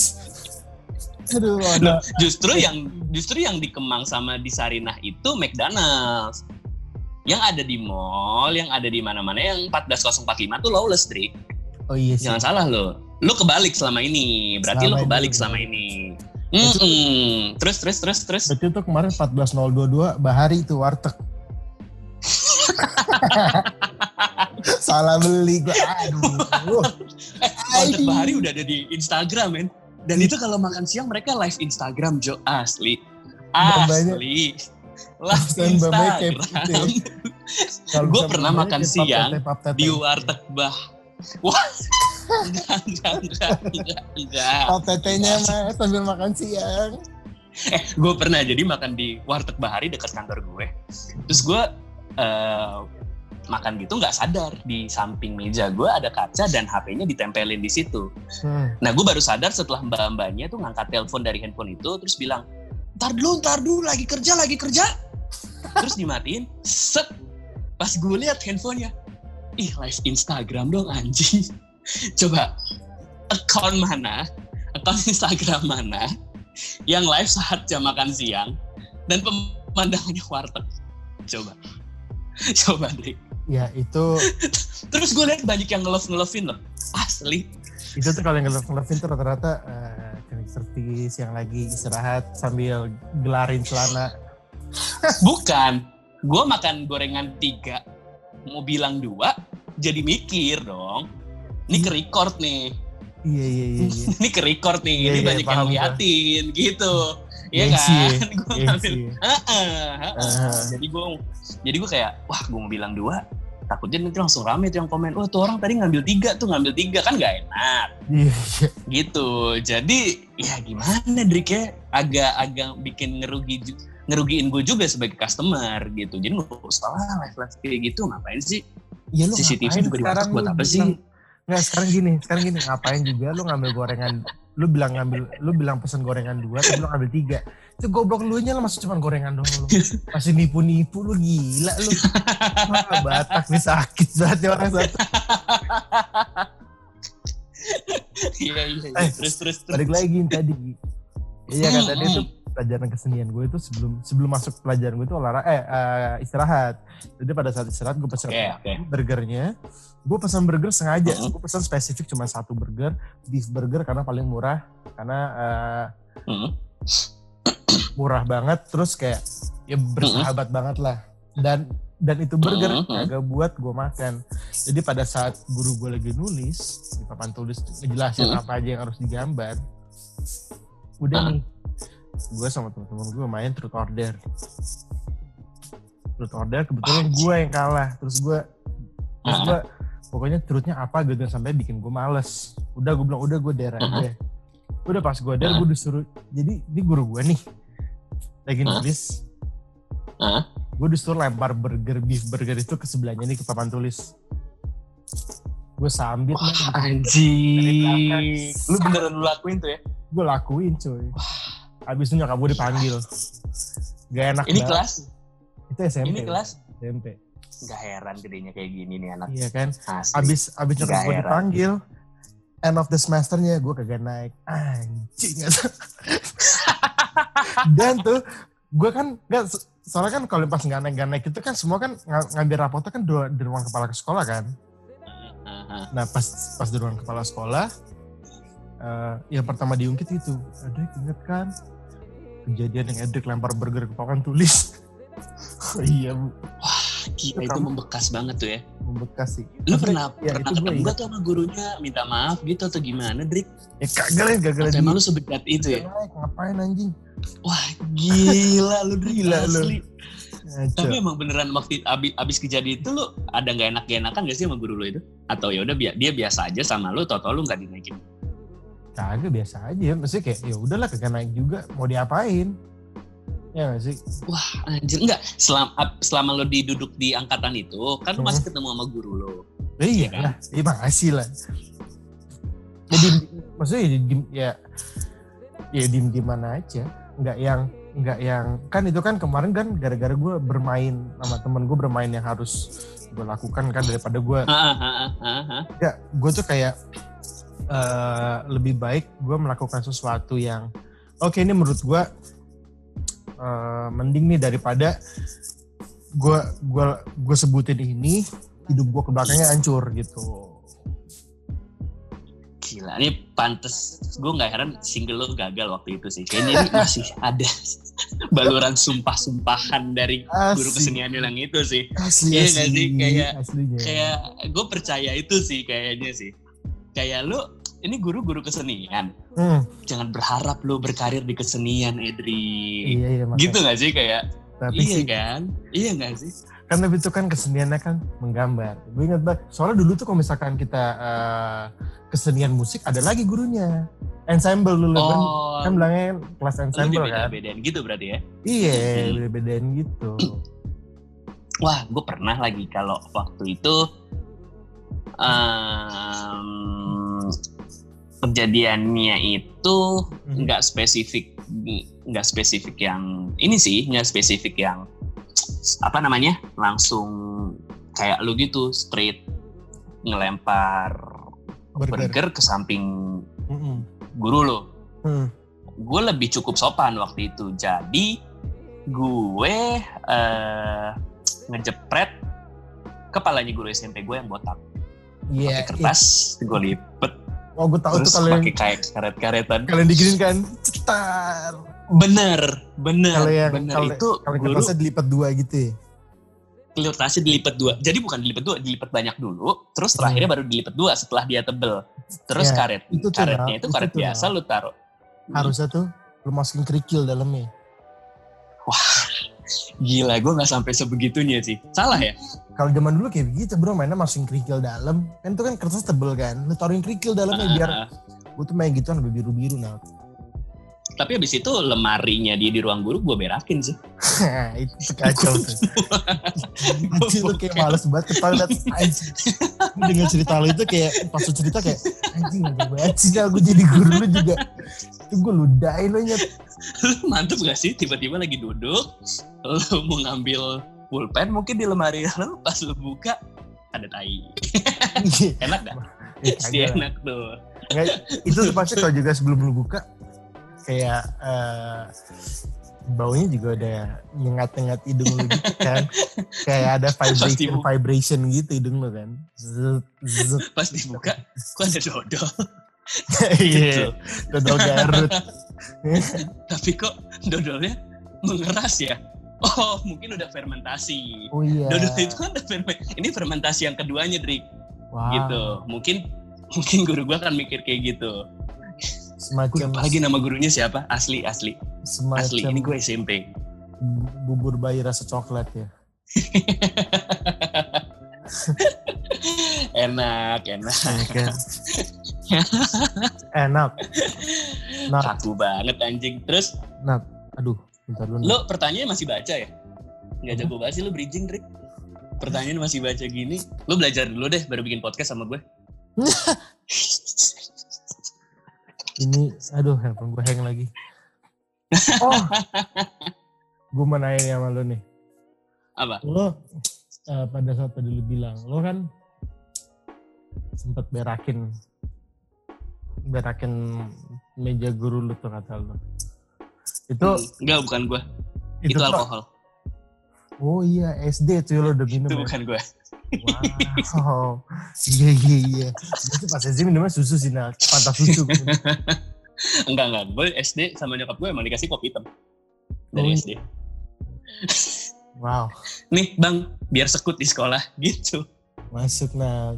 A: Aduh, ada.
B: Justru yang justru yang di Kemang sama di Sarinah itu McDonald's. Yang ada di mall, yang ada di mana-mana yang 14045 tuh Lawless, Dri.
A: Oh iya sih.
B: Jangan salah lo. Lo kebalik selama ini. Berarti lo
A: Selama
B: kebalik
A: ini.
B: selama ini. Mm-mm. Terus terus terus terus.
A: Berarti itu kemarin 14022 Bahari itu warteg. (laughs) (laughs) Salah beli gua. Aduh.
B: Warteg Bahari udah ada di Instagram, men. Dan itu kalau makan siang mereka live Instagram, Jo. Asli. Asli. Live Instagram.
A: gitu ya. (laughs) Bisa
B: pernah makan siang. Di warteg Bah. Wah. enggak, enggak, enggak, enggak, enggak.
A: Pap tetenya mah sambil makan siang.
B: Eh, gue pernah jadi makan di warteg Bahari dekat kantor gue. Terus gue eh, makan gitu nggak sadar di samping meja gue ada kaca dan HP-nya ditempelin di situ.
A: Hmm.
B: Nah gue baru sadar setelah mbak-mbaknya tuh ngangkat telepon dari handphone itu terus bilang, ntar dulu, ntar dulu, lagi kerja, lagi kerja. terus dimatiin set pas gue lihat handphonenya ih live Instagram dong anjing coba account mana account Instagram mana yang live saat jam makan siang dan pemandangannya warteg coba (laughs) coba Drik
A: ya itu (laughs)
B: terus gue lihat banyak yang ngelove ngelovein loh asli.
A: Itu tuh kalau yang ngelove ngelovein tuh rata-rata uh, service yang lagi istirahat sambil gelarin celana. (laughs)
B: Bukan. Gue makan gorengan tiga mau bilang dua jadi mikir dong. Ini ke record nih.
A: Iya iya iya, iya.
B: ini ke record nih
A: Iya,
B: ini
A: iya,
B: banyak yang liatin gitu Iya
A: ya,
B: kan? (laughs) Gue ngambil
A: ya.
B: Jadi gue jadi gue kayak wah gue mau bilang dua. Takutnya nanti langsung rame tuh yang komen wah tuh orang tadi ngambil tiga tuh ngambil tiga. Kan gak enak.
A: Iya iya.
B: Gitu. Jadi ya gimana Drik ya? Agak-agak bikin ngerugi ngerugiin gue juga sebagai customer gitu. Jadi nggak usah lah live live kayak gitu ngapain sih?
A: Ya, lu
B: CCTV
A: ngapain
B: juga dimasak buat apa sih?
A: bilang- Nggak, sekarang gini, sekarang gini, ngapain juga lu ngambil gorengan, lu bilang ngambil, lu bilang pesen gorengan dua, tapi lu ngambil tiga. Itu goblok lu nya lah masih cuma gorengan doang lu. Masih nipu-nipu lu gila lu. Wah, Batak nih sakit banget nih orang satu.
B: iya iya iya.
A: Eh,
B: terus terus terus
A: Balik lagi tadi. Iya kan tadi itu pelajaran kesenian gue itu sebelum sebelum masuk pelajaran gue itu olahraga eh eh, istirahat. Jadi pada saat istirahat gue pesan
B: oke oke
A: burgernya. Gue pesan burger sengaja.
B: Mm-mm.
A: Gue pesan spesifik cuma satu burger, beef burger karena paling murah. Karena eh,
B: Hmm.
A: murah banget terus kayak ya bersahabat banget lah. Dan dan itu burger
B: Mm-mm.
A: kagak buat gue makan. Jadi pada saat guru gue lagi nulis di papan tulis ngejelasin
B: Mm.
A: apa aja yang harus digambar. Udah
B: Ah.
A: nih, gue sama teman-teman gue main truth order. Truth order kebetulan gue yang kalah. Terus gue terus
B: Ah.
A: gue pokoknya truthnya apa gitu sampai bikin gue males. Udah gue bilang udah gue
B: Ah.
A: aja. Udah pas gue
B: Ah.
A: gue disuruh jadi di guru gue nih lagi
B: Ah.
A: nulis
B: Ah.
A: gue disuruh lempar burger beef burger itu ke sebelahnya nih ke papan tulis gue sambit
B: Wah, anjing lu beneran lu lakuin tuh ya
A: gue lakuin cuy abis itu nyokap gue dipanggil. Gak enak
B: ini
A: banget.
B: kelas?
A: Itu SMP
B: ini kelas?
A: SMP
B: nggak heran gedenya kayak gini nih anak.
A: Iya kan?
B: Asli.
A: Abis abis nyokap
B: Gak
A: gue dipanggil end of the semesternya gue kagak naik. Anjing. (laughs) Dan tuh gue kan nggak soalnya kan kalau pas nggak naik nggak naik itu kan semua kan ng- ngambil rapotnya kan di, di ruang kepala sekolah kan?
B: Ah, ah.
A: Nah pas pas di ruang kepala sekolah, eh yang pertama diungkit itu, Edric inget kan kejadian yang Edric lempar burger ke papan tulis. oh, (laughs) iya bu,
B: Gila itu membekas banget tuh ya.
A: Membekas sih.
B: lu
A: Tapi,
B: pernah
A: ya,
B: pernah ketemu gak tuh sama gurunya? Minta maaf gitu atau gimana Drik?
A: Ya kagak lah, kagak lah.
B: atau emang lu seberat itu ya?
A: Naik, ngapain anjing?
B: wah gila lu Drik.
A: Gila lu.
B: tapi emang beneran waktu abis, abis kejadian itu lu ada nggak enak enakan gak sih sama guru lu itu? Atau ya udah dia biasa aja sama lu tau tau lu nggak dinaikin
A: Kagak biasa aja, maksudnya kayak ya udahlah kagak naik juga, mau diapain? Ya gak sih?
B: wah anjir enggak selama selama lu diduduk di angkatan itu kan
A: Hmm.
B: masih ketemu sama guru
A: Ya, iya
B: kan?
A: lah, iya makasih lah. Jadi maksudnya ya, ya ya diem di mana aja, nggak yang nggak yang kan itu kan kemarin kan gara-gara gue bermain sama temen gue bermain yang harus gue lakukan kan daripada gue ya gue tuh kayak eh, lebih baik gue melakukan sesuatu yang oke ini menurut gue eh, mending nih daripada gue gua gue sebutin ini hidup gue ke belakangnya hancur gitu
B: Gila, ini pantes. Gue nggak heran single lo gagal waktu itu sih. Kayaknya ini masih ada (laughs) baluran sumpah-sumpahan dari guru kesenian yang itu sih.
A: asli
B: Iya
A: asli
B: nggak sih? Kayak-
A: aslinya
B: Kayak gue percaya itu sih kayaknya sih. Kayak lu, ini guru-guru kesenian.
A: Hmm,
B: Jangan berharap lu berkarir di kesenian, Edri.
A: iya iya makanya.
B: Gitu nggak sih kayak?
A: tapi
B: iya
A: sih
B: kan? Iya nggak sih?
A: kan tapi itu kan keseniannya kan menggambar gue ingat banget soalnya dulu tuh kalau misalkan kita eh, kesenian musik ada lagi gurunya ensemble dulu kan
B: Oh,
A: kan bilangnya kelas ensemble kan
B: dibeda-bedain gitu berarti ya?
A: iya
B: Hmm.
A: beda-bedain gitu (clears throat)
B: Wah, gue pernah lagi kalau waktu itu em, kejadiannya itu
A: Mhm.
B: nggak spesifik nggak spesifik yang ini sih nggak spesifik yang apa namanya langsung kayak lu gitu straight ngelempar
A: Burger.
B: burger ke samping
A: Mm-mm.
B: guru lo.
A: Hmm.
B: Gue lebih cukup sopan waktu itu. Jadi gue eh, ngejepret kepalanya guru SMP gue yang botak.
A: Iya.
B: Pakai kertas, gue lipet.
A: Oh, gue tahu
B: terus
A: tuh kalian
B: pakai kayak karet-karetan.
A: kalian diginin kan. Cetar.
B: Bener, bener,
A: Kalau yang
B: bener
A: kalau
B: itu
A: kalau kertasnya dilipat dua gitu ya.
B: kertasnya dilipat dua. Jadi bukan dilipat dua, dilipat banyak dulu. Terus
A: Hmm.
B: terakhirnya baru dilipat dua setelah dia tebel. Terus
A: Ya,
B: karet,
A: itu tuh,
B: karetnya
A: Nal.
B: itu
A: Itu
B: karet
A: tuh,
B: biasa
A: Nal.
B: lu taruh.
A: Harusnya tuh lu masukin kerikil dalamnya.
B: Gila, gue nggak sampai sebegitunya sih. Salah ya?
A: Kalau zaman dulu kayak begitu bro, mainnya masukin kerikil dalam. Kan itu kan kertas tebel kan. Lu taruhin kerikil dalamnya biar
B: Ah,
A: gue tuh main gituan lebih biru-biru nah.
B: tapi habis itu lemarinya dia di ruang guru gue berakin sih. (laughs)
A: itu kacau (laughs) tuh. Anjing lu kayak males banget ketawa liat anjing. Lu Dengan cerita lu itu kayak pas lu cerita kayak anjing banget sih gue jadi guru lu juga. Itu gue ludahin lo nyet.
B: Lu mantep gak sih? Tiba-tiba lagi duduk, lu mau ngambil pulpen mungkin di lemari (laughs) lu pas lu buka ada tai. (laughs) Enak gak?
A: Eh, (laughs)
B: Pasti enak tuh.
A: Nggak, itu pasti kalau juga sebelum lu buka kayak eh, baunya juga udah nyengat-nyengat hidung lu gitu kan. kayak ada vibration vibration gitu hidung lu kan. Zut, zut.
B: Pas dibuka, kok ada dodol.
A: Iya, dodol Garut.
B: Tapi kok dodolnya mengeras ya? Oh, mungkin udah fermentasi.
A: Oh iya.
B: Dodol itu kan ada fermen- ini fermentasi yang keduanya, Drik.
A: Wow.
B: Gitu. Mungkin mungkin guru gua kan mikir kayak gitu.
A: Semacam
B: lagi nama gurunya siapa? Asli, asli.
A: semacam
B: Asli, ini gue SMP.
A: bubur bayi rasa coklat ya. (laughs)
B: enak, enak.
A: Iya kan? Enak. (laughs) Nah,
B: Kaku banget anjing. Terus,
A: nah, aduh, bentar dulu.
B: lo pertanyaannya masih baca ya? Nggak jago banget sih lo bridging, Drik. Pertanyaan masih baca gini. Lo belajar dulu deh, baru bikin podcast sama gue. (laughs)
A: Ini, aduh, handphone gue hang lagi. Oh, (laughs) gue mau nanya nih sama lo nih.
B: Apa?
A: Lo eh, pada saat tadi lu bilang, lo kan sempat berakin berakin meja guru lu tuh kata lo. Itu
B: Enggak, bukan gue.
A: itu,
B: Itu, alkohol.
A: Oh iya, SD tuh lo udah minum.
B: Itu
A: ya?
B: bukan gue.
A: Wow. Iya iya iya. Itu pas SD minumnya susu sih nah, pantas susu. (laughs)
B: Enggak, enggak. Gue SD sama nyokap gue emang dikasih kopi hitam. Dari
A: Oh.
B: SD.
A: Wow,
B: Nih, Bang, biar sekut di sekolah. Gitu.
A: masuk nah.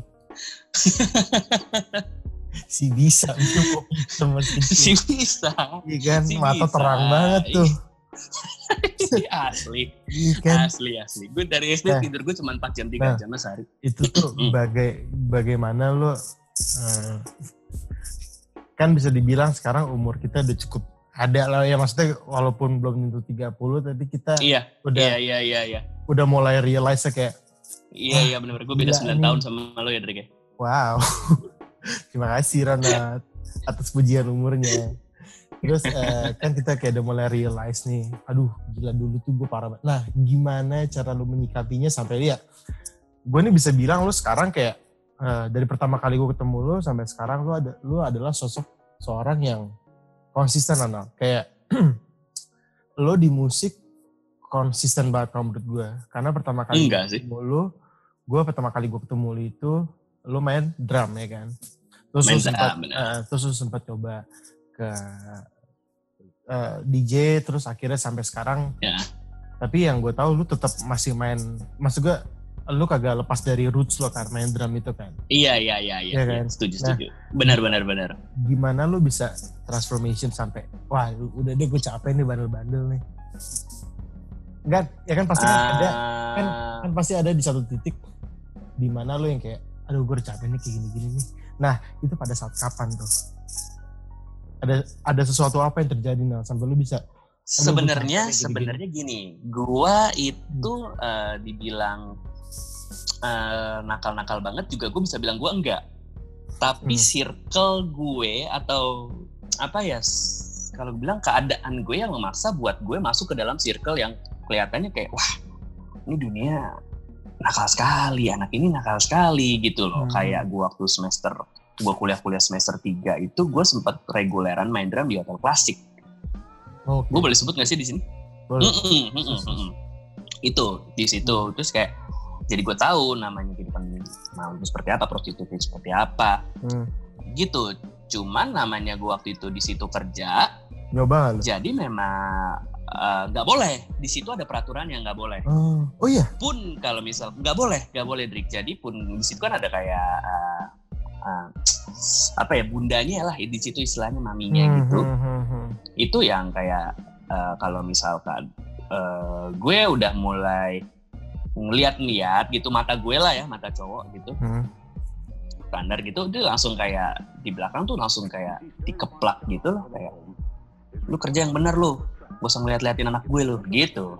A: (laughs) si bisa (laughs) masih
B: Si bisa.
A: Iya kan,
B: si
A: mata
B: bisa.
A: terang banget tuh. (laughs)
B: asli.
A: Iya kan.
B: Asli, asli. Gue dari SD
A: Nah.
B: tidur gue cuma 4 jam 3
A: Nah.
B: jam sehari.
A: Itu tuh
B: Hmm.
A: bagai bagaimana lo eh, kan bisa dibilang sekarang umur kita udah cukup ada lah ya maksudnya walaupun belum tentu 30 tapi kita
B: Iya,
A: udah
B: iya, iya, iya, iya.
A: udah mulai realize kayak
B: Iya, iya benar. Gue beda
A: Gila
B: 9
A: nih.
B: tahun sama lo ya, Drik. ya?
A: Wow. (laughs) Terima kasih Rana atas pujian umurnya. Terus eh, kan kita kayak udah mulai realize nih, aduh gila dulu tuh gue parah banget. Nah gimana cara lu menyikapinya sampai ya, gue nih bisa bilang lu sekarang kayak eh, dari pertama kali gue ketemu lu sampai sekarang lu ada lu adalah sosok seorang yang konsisten Rana. Kayak (clears throat) lo di musik konsisten banget kalau menurut gue. Karena pertama kali
B: Enggak sih.
A: ketemu lu, gue pertama kali gue ketemu lu itu lu main drum ya kan. Terus
B: Main
A: lu sempat eh, terus lu sempat coba ke eh, DJ terus akhirnya sampai sekarang.
B: Ya.
A: Tapi yang gue tahu lu tetap masih main maksud gue lu kagak lepas dari roots lo kan main drum itu kan.
B: Iya, iya, iya, iya.
A: Iya. kan?
B: Setuju,
A: Nah.
B: setuju. Benar, benar, benar.
A: Gimana lu bisa transformation sampai wah udah deh gue capek nih bandel-bandel nih. Enggak, ya kan pasti kan ada kan
B: Ah,
A: kan pasti ada di satu titik di mana lo yang kayak aduh gue capek nih kayak gini-gini nih. Nah itu pada saat kapan tuh? Ada ada sesuatu apa yang terjadi nah sampai lu bisa
B: sebenarnya sebenarnya gini. Gua itu
A: Hmm.
B: eh, dibilang eh, nakal-nakal banget juga gue bisa bilang gua enggak. Tapi
A: Hmm.
B: circle gue atau apa ya kalau bilang keadaan gue yang memaksa buat gue masuk ke dalam circle yang kelihatannya kayak wah ini dunia nakal sekali anak ini nakal sekali gitu loh
A: Hmm.
B: kayak gue waktu semester gue kuliah-kuliah semester 3 itu gue sempat reguleran main drum di hotel plastik
A: Oke.
B: gue boleh sebut gak sih di sini
A: Boleh.
B: Mm-mm, mm-mm, mm-mm. itu di situ terus kayak jadi gue tahu namanya kehidupan malam itu seperti apa prostitusi seperti apa
A: Hmm.
B: gitu cuman namanya gue waktu itu di situ kerja
A: Nyoba
B: jadi memang eh, nggak boleh. Di situ ada peraturan yang nggak boleh.
A: Oh, oh iya.
B: pun kalau misal nggak boleh nggak boleh Drik. Jadi pun di situ kan ada kayak eh, eh, apa ya bundanya lah. Di situ istilahnya maminya
A: Hmm,
B: gitu.
A: hmm, hmm, hmm.
B: itu yang kayak eh, kalau misalkan eh, gue udah mulai ngeliat-ngeliat gitu mata gue lah ya mata cowok gitu.
A: Hmm.
B: standar gitu dia langsung kayak di belakang tuh langsung kayak dikeplak gitu loh kayak lu kerja yang bener lu gak usah ngeliat-liatin anak gue lu gitu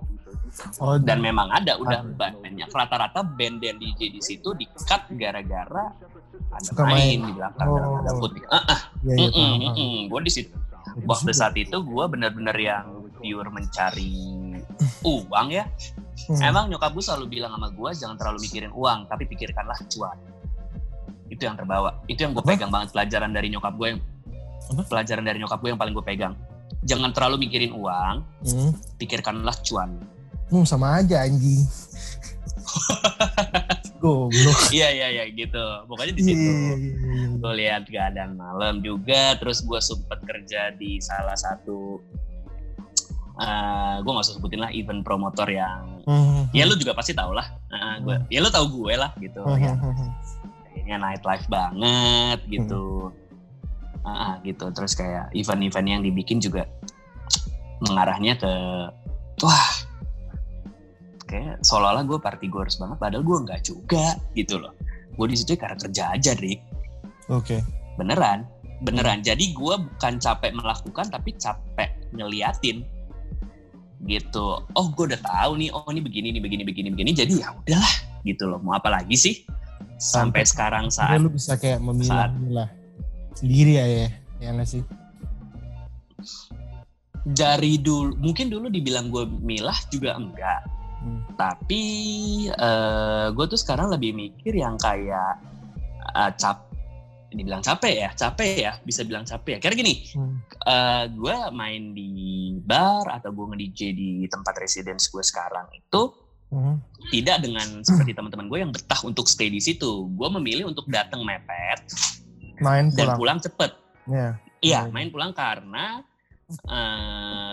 A: Oh,
B: dan memang ada udah
A: Ah.
B: banyak rata-rata band dan DJ di situ di cut gara-gara ada
A: Suka
B: main,
A: main.
B: di belakang
A: Oh.
B: dalam tanda kutip. Ah, ah,
A: iya, iya,
B: mm-mm. gue di situ waktu saat itu gue bener-bener yang pure mencari uang ya
A: Hmm.
B: Emang nyokap gue selalu bilang sama gue jangan terlalu mikirin uang, tapi pikirkanlah cuan. Itu yang terbawa. Itu yang gue pegang banget pelajaran dari nyokap gue yang
A: Apa?
B: pelajaran dari nyokap gue yang paling gue pegang. Jangan terlalu mikirin uang,
A: Hmm.
B: pikirkanlah cuan.
A: Hmm, sama aja anjing. (laughs) Goblok.
B: Iya iya iya gitu. Pokoknya di
A: Iya,
B: situ.
A: iya, iya, iya.
B: Gue lihat keadaan malam juga, terus gue sempet kerja di salah satu eh gue gak usah sebutin lah event promotor yang
A: Hmm,
B: ya lu juga pasti tau lah Nah, gua, ya lu tau gue lah gitu
A: hmm,
B: ya
A: hmm, hmm.
B: kayaknya nightlife banget gitu Ah, ah, gitu. Terus kayak event-event yang dibikin juga mengarahnya ke wah kayak seolah-olah gue party goers banget padahal gue nggak juga gitu loh. Gue di situ karena kerja aja Rick
A: Oke.
B: beneran. Beneran. Jadi gue bukan capek melakukan tapi capek ngeliatin. Gitu. Oh gue udah tahu nih oh ini begini nih begini begini begini. Jadi ya udahlah gitu loh. Mau apa lagi sih? Sampai,
A: Sampai-
B: sekarang saat
A: lu bisa kayak memilah-milah sendiri ya ya. Ya nggak sih?
B: dari dulu mungkin dulu dibilang gue milah juga enggak
A: Hmm.
B: tapi gue tuh sekarang lebih mikir yang kayak eh, cap dibilang capek ya capek ya bisa bilang capek ya karena gini
A: Hmm.
B: gue main di bar atau gue nge-DJ di tempat residence gue sekarang itu
A: Hmm.
B: tidak dengan seperti teman-teman gue yang betah untuk stay di situ. Gue memilih untuk datang mepet
A: Main
B: dan
A: pulang.
B: cepet.
A: Ya.
B: Iya,
A: Hmm.
B: main pulang karena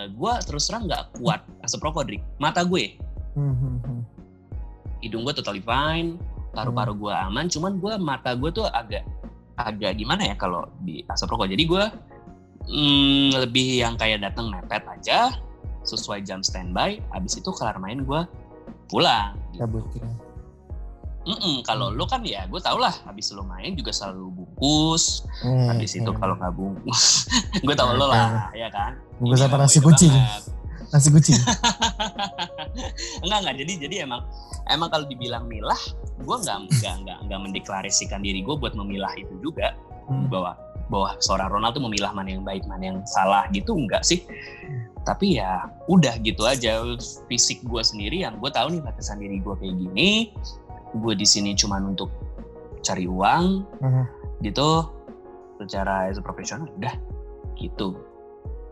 B: gue terus terang nggak kuat asap rokok, Drik. Mata gue,
A: Hmm, hmm, hmm.
B: hidung gue totally fine, paru-paru gue aman, cuman gue mata gue tuh agak agak gimana ya kalau di asap rokok. Jadi gue mm, lebih yang kayak datang mepet aja, sesuai jam standby. Abis itu kelar main gue pulang.
A: Cabut ya.
B: Mm-mm, kalau lo kan ya gue tau lah habis lo main juga selalu bungkus
A: Hmm,
B: habis itu
A: hmm.
B: kalau nggak bungkus (laughs) gue tau lo lah ya kan
A: Bungkus apa (laughs) nasi kucing? (laughs)
B: banget.
A: Nasi kucing.
B: enggak enggak jadi jadi emang emang kalau dibilang milah gue nggak nggak nggak nggak mendeklarasikan diri gue buat memilah itu juga
A: Hmm.
B: bahwa bahwa seorang Ronald tuh memilah mana yang baik mana yang salah gitu enggak sih tapi ya udah gitu aja fisik gue sendiri yang gue tahu nih batasan diri gue kayak gini gue di sini cuman untuk cari uang
A: Mhm.
B: gitu secara as a profesional udah gitu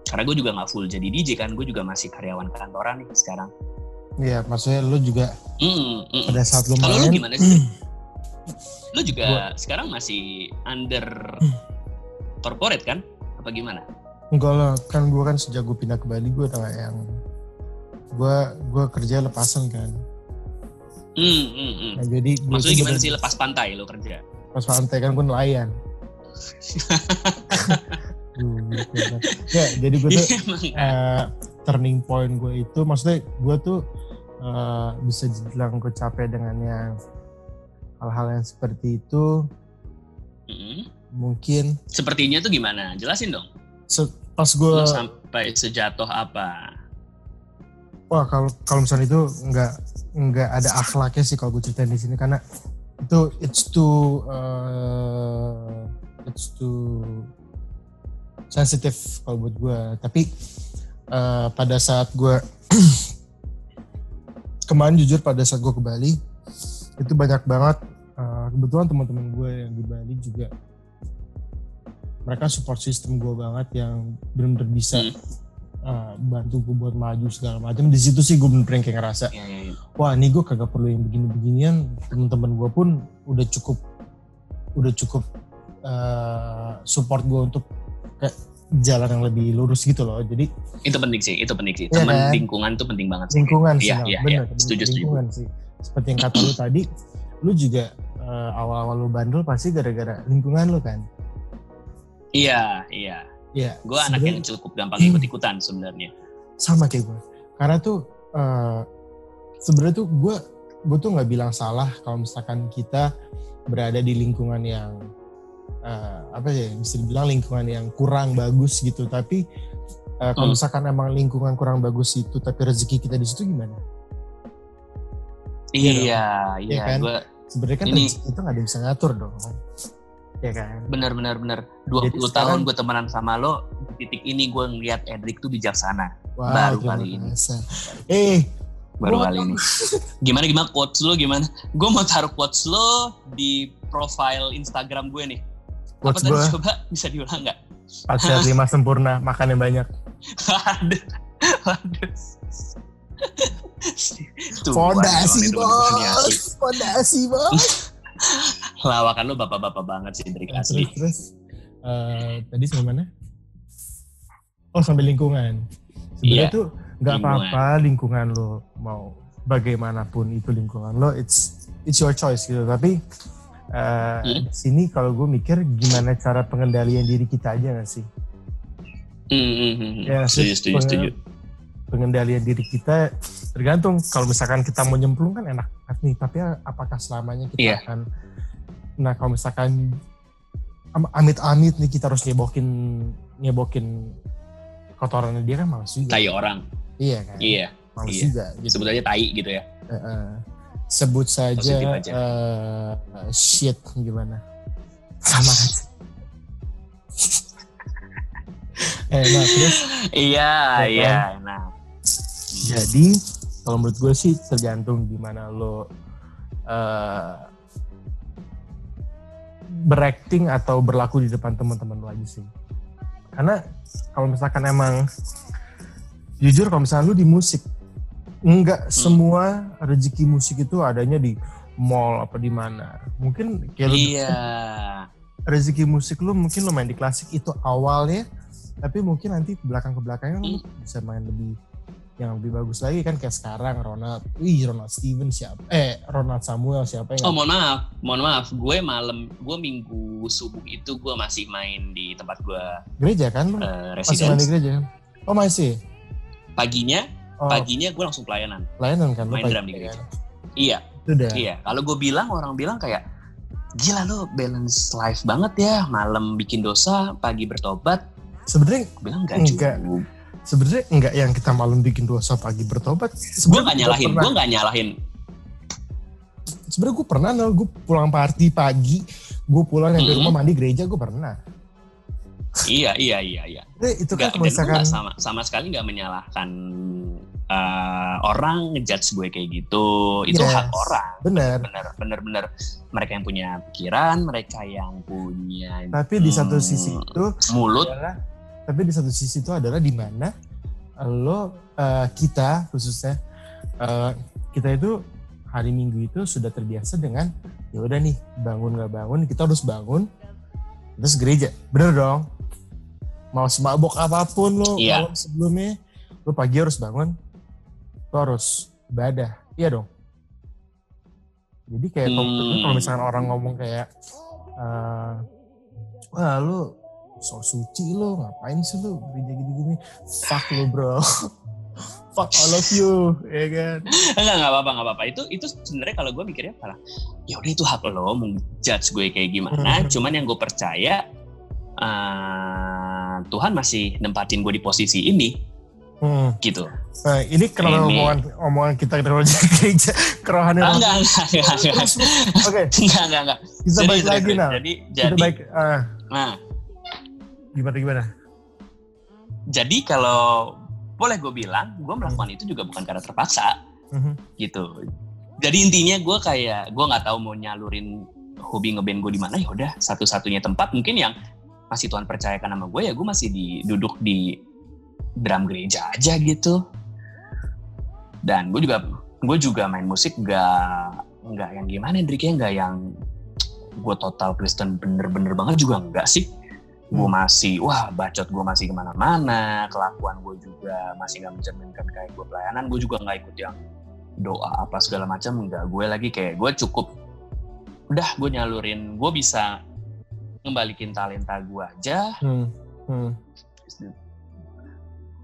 B: karena gue juga nggak full jadi DJ kan gue juga masih karyawan kantoran nih sekarang
A: Iya, maksudnya lu juga
B: Mm, mm.
A: pada saat lu
B: Kalau lu
A: main.
B: gimana sih? (clears throat) lu juga sekarang masih under (clears throat) corporate kan apa gimana
A: Enggak lah, kan gue kan sejak gue pindah ke Bali gue udah yang gue gue kerja lepasan kan.
B: Hmm, hmm, hmm.
A: Nah, jadi
B: maksudnya gimana sih lepas pantai lo kerja
A: Pas pantai kan gue nelayan. (laughs) Gitu kan. ya, jadi gue tuh
B: Emang
A: eh, turning point gue itu maksudnya gue tuh eh, bisa dibilang gue capek dengan yang hal-hal yang seperti itu
B: Mm.
A: mungkin
B: sepertinya tuh gimana jelasin dong
A: se- pas gue
B: sampai sejatuh apa
A: wah kalau kalau misalnya itu nggak nggak ada akhlaknya sih kalau gue ceritain di sini karena itu it's too uh, it's too sensitive kalau buat gue tapi uh, pada saat gue (clears throat) kemarin jujur pada saat gue ke Bali itu banyak banget uh, kebetulan teman-teman gue yang di Bali juga mereka support sistem gue banget yang benar-benar bisa
B: Hmm.
A: Uh, bantu gue buat maju segala macam di situ sih gue bener-bener kayak ngerasa
B: Iya, iya, iya.
A: wah ini gue kagak perlu yang begini-beginian teman-teman gue pun udah cukup udah cukup uh, support gue untuk kayak jalan yang lebih lurus gitu loh jadi
B: Itu penting sih, itu penting sih. Teman
A: kan?
B: lingkungan tuh penting banget sih.
A: lingkungan sih bener
B: iya.
A: bener.
B: Setuju, setuju.
A: lingkungan sih seperti yang kata lu tadi lu juga uh, awal-awal lu bandel pasti gara-gara lingkungan lu kan
B: Iya, iya.
A: Iya.
B: Gue anak yang cukup gampang
A: Hmm.
B: ikut-ikutan sebenarnya.
A: sama kayak gue karena tuh uh, sebenarnya tuh gue gue tuh nggak bilang salah kalau misalkan kita berada di lingkungan yang uh, apa ya bisa dibilang lingkungan yang kurang bagus gitu tapi uh, kalau
B: Hmm.
A: misalkan emang lingkungan kurang bagus itu tapi rezeki kita di situ gimana Iya
B: Iya,
A: Iya
B: iya.
A: kan?
B: Gue
A: sebenarnya kan
B: Ini-
A: rezeki itu nggak ada yang bisa ngatur dong ya kan?
B: Bener bener bener. 20
A: Jadi
B: tahun gue temenan sama lo titik ini gue ngeliat Edric tuh bijaksana.
A: Wow,
B: Baru kali ini.
A: Eh,
B: baru kali ini. (laughs) gimana gimana? Quotes lo gimana? Gue mau taruh quotes lo di profile Instagram gue nih.
A: Quotes
B: apa tadi coba bisa diulang nggak?
A: 4 sehat 5 sempurna, makan yang banyak.
B: waduh. Waduh.
A: Fondasi bos, fondasi bos. (laughs)
B: lawakan lo bapak-bapak banget sih Edric
A: Nah,
B: asli
A: terus terus eh, tadi sampai mana? Oh sampai lingkungan. Sebenarnya
B: Iya,
A: tuh nggak apa-apa lingkungan lo mau bagaimanapun itu lingkungan lo, it's it's your choice gitu. Tapi eh,
B: Hmm.
A: di sini kalau gue mikir gimana cara pengendalian diri kita aja nggak sih?
B: Hmm, hmm.
A: Ya,
B: setuju
A: sih,
B: setuju setuju
A: pengendalian diri kita tergantung. Kalau misalkan kita mau nyemplung kan enak banget nih tapi apakah selamanya kita
B: Iya.
A: akan nah kalau misalkan am- amit-amit nih kita harus nyebokin nyebokin kotorannya dia kan males juga.
B: Tai orang.
A: Iya kan?
B: Iya
A: males
B: iya.
A: juga gitu.
B: Sebut aja tai gitu ya.
A: Heeh. sebut saja
B: aja.
A: eh, shit gimana? Sama aja. (laughs) Eh nah terus?
B: Iya
A: Ya
B: iya nah
A: Jadi kalau menurut gue sih tergantung gimana lo eh berakting atau berlaku di depan teman-teman lo aja sih. Karena kalau misalkan emang jujur kalau misalnya lu di musik nggak semua rezeki musik itu adanya di mall apa di mana. Mungkin kayak lu
B: iya (laughs)
A: rezeki musik lu mungkin lu main di klasik itu awalnya tapi mungkin nanti belakang ke belakangnya lu bisa main lebih yang lebih bagus lagi kan kayak sekarang Ronald, wih Ronald Steven siapa? Eh Ronald Samuel siapa yang
B: Oh mohon maaf, mohon maaf. Gue malam, gue minggu subuh itu gue masih main di tempat gue
A: gereja kan
B: uh,
A: masih main di gereja kan? Oh masih,
B: Paginya,
A: oh
B: paginya gue langsung pelayanan.
A: pelayanan kan
B: main
A: pagi
B: drum di
A: kan?
B: gereja. Iya,
A: Itu udah.
B: iya. Kalau gue bilang orang bilang kayak gila lo balance life banget ya. Malam bikin dosa, pagi bertobat.
A: Sebenarnya
B: bilang enggak
A: Enggak.
B: juga.
A: Sebenarnya enggak yang kita malam bikin dosa pagi bertobat.
B: Gue nggak nyalahin, gue nggak nyalahin.
A: Sebenarnya gue pernah, Nal. gue pulang party pagi, gue pulang ke
B: Mhm.
A: rumah mandi gereja, gue pernah.
B: iya, iya, iya, iya.
A: Eh, itu kan misalkan
B: nggak sama, sama sekali nggak menyalahkan uh, orang ngejudge gue kayak gitu. Itu
A: Yes.
B: hak orang.
A: benar.
B: bener bener bener mereka yang punya pikiran mereka yang punya
A: Tapi di satu
B: hmm,
A: sisi itu
B: mulut
A: adalah tapi di satu sisi itu adalah di mana lo eh, kita khususnya eh, kita itu hari Minggu itu sudah terbiasa dengan ya udah nih bangun nggak bangun kita harus bangun terus gereja bener dong mau semabok apa pun lo
B: Iya.
A: malam sebelumnya lo pagi harus bangun lo harus ibadah iya dong jadi kayak
B: Hmm.
A: kalau misalkan orang ngomong kayak eh, wah lu so suci lu ngapain sih lu gereja gini-gini. Fuck lu bro. (laughs) Fuck all of you ya kan?
B: Enggak enggak apa-apa enggak apa-apa. Itu itu sebenarnya kalau gue mikirnya malah ya udah itu hak lo mau judge gue kayak gimana.
A: Hmm.
B: cuman yang gue percaya eh, Tuhan masih nempatin gue di posisi ini.
A: Hmm.
B: gitu.
A: Nah ini
B: Ini.
A: omongan omongan kita ke gereja kerohanian
B: Ah, enggak enggak enggak enggak.
A: oke (laughs)
B: enggak enggak enggak.
A: Kita
B: Jadi,
A: balik lagi nah.
B: Jadi
A: kita
B: jadi
A: baik ah,
B: nah
A: gimana gimana?
B: Jadi kalau boleh gue bilang, gue melakukan itu juga bukan karena terpaksa.
A: Mhm.
B: gitu. Jadi intinya gue kayak gue nggak tahu mau nyalurin hobi ngeband gue di mana ya udah satu-satunya tempat mungkin yang masih Tuhan percayakan sama gue ya gue masih di duduk di drum gereja aja gitu. Dan gue juga gue juga main musik gak nggak yang gimana Driknya nggak yang gue total Kristen bener-bener banget juga enggak sih gue
A: Hmm.
B: masih wah bacot gue masih ke mana-mana kelakuan gue juga masih nggak mencerminkan kayak gue pelayanan gue juga nggak ikut yang doa apa segala macam enggak gue lagi kayak gue cukup udah gue nyalurin gue bisa ngembalikin talenta gue aja
A: Hmm. Hmm.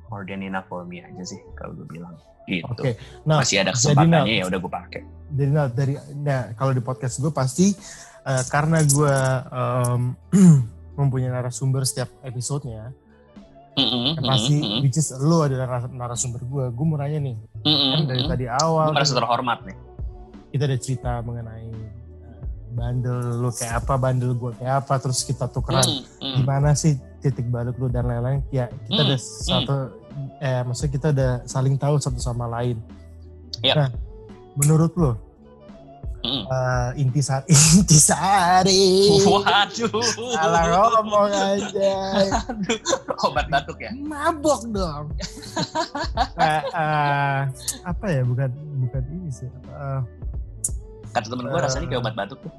B: more than enough for me aja sih kalau gue bilang gitu
A: Oke. Nah,
B: masih ada kesempatannya ya udah gue pakai
A: jadi nah, dari nah kalau di podcast gue pasti eh, karena gue em, (clears throat) mempunyai narasumber setiap episodenya. Yang pasti
B: mm-mm,
A: which is lo adalah naras- narasumber gue gue mau nanya nih
B: mm-mm,
A: kan dari
B: mm-mm.
A: tadi
B: Gue
A: awal
B: merasa
A: kan
B: terhormat nih.
A: kita ada cerita mengenai eh, bandel lo kayak apa bandel gue kayak apa terus kita tukeran
B: Mm, mm.
A: gimana sih titik balik lu dan lain-lain. Ya kita
B: Hmm,
A: ada satu eh maksudnya kita udah saling tahu satu sama lain.
B: Yap.
A: nah menurut lo
B: Mm.
A: eh, intisari (laughs) intisari
B: Waduh.
A: salah ngomong aja
B: Aduh, obat batuk ya?
A: mabok dong (laughs) Eh, eh, apa ya bukan bukan ini sih Eh,
B: Kata temen gue rasanya kayak obat batuk tuh.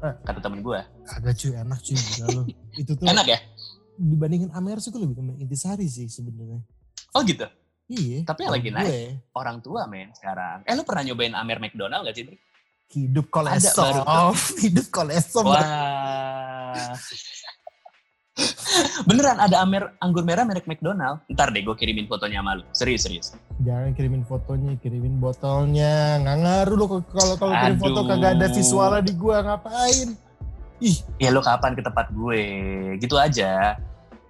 A: Eh.
B: Kata temen gue.
A: agak cuy enak cuy gila lu itu tuh
B: Enak ya?
A: dibandingin Amer sih gue lebih temen intisari sih sebenarnya
B: Oh gitu?
A: iya
B: Tapi yang lagi naik.
A: gue,
B: Orang tua men sekarang. Eh lu pernah nyobain Amer McDonald gak sih?
A: Hidup
B: baru
A: kolesterol (laughs) hidup kolesterol
B: Wah. (laughs) Beneran ada Amer anggur merah merek McDonald. Ntar deh gue kirimin fotonya sama lu. Serius, serius.
A: Jangan kirimin fotonya, kirimin botolnya. Nggak ngaruh lo kalau kalau kirim foto kagak ada visualnya di gua ngapain? Ih,
B: Ya lu kapan ke tempat gue? Gitu aja.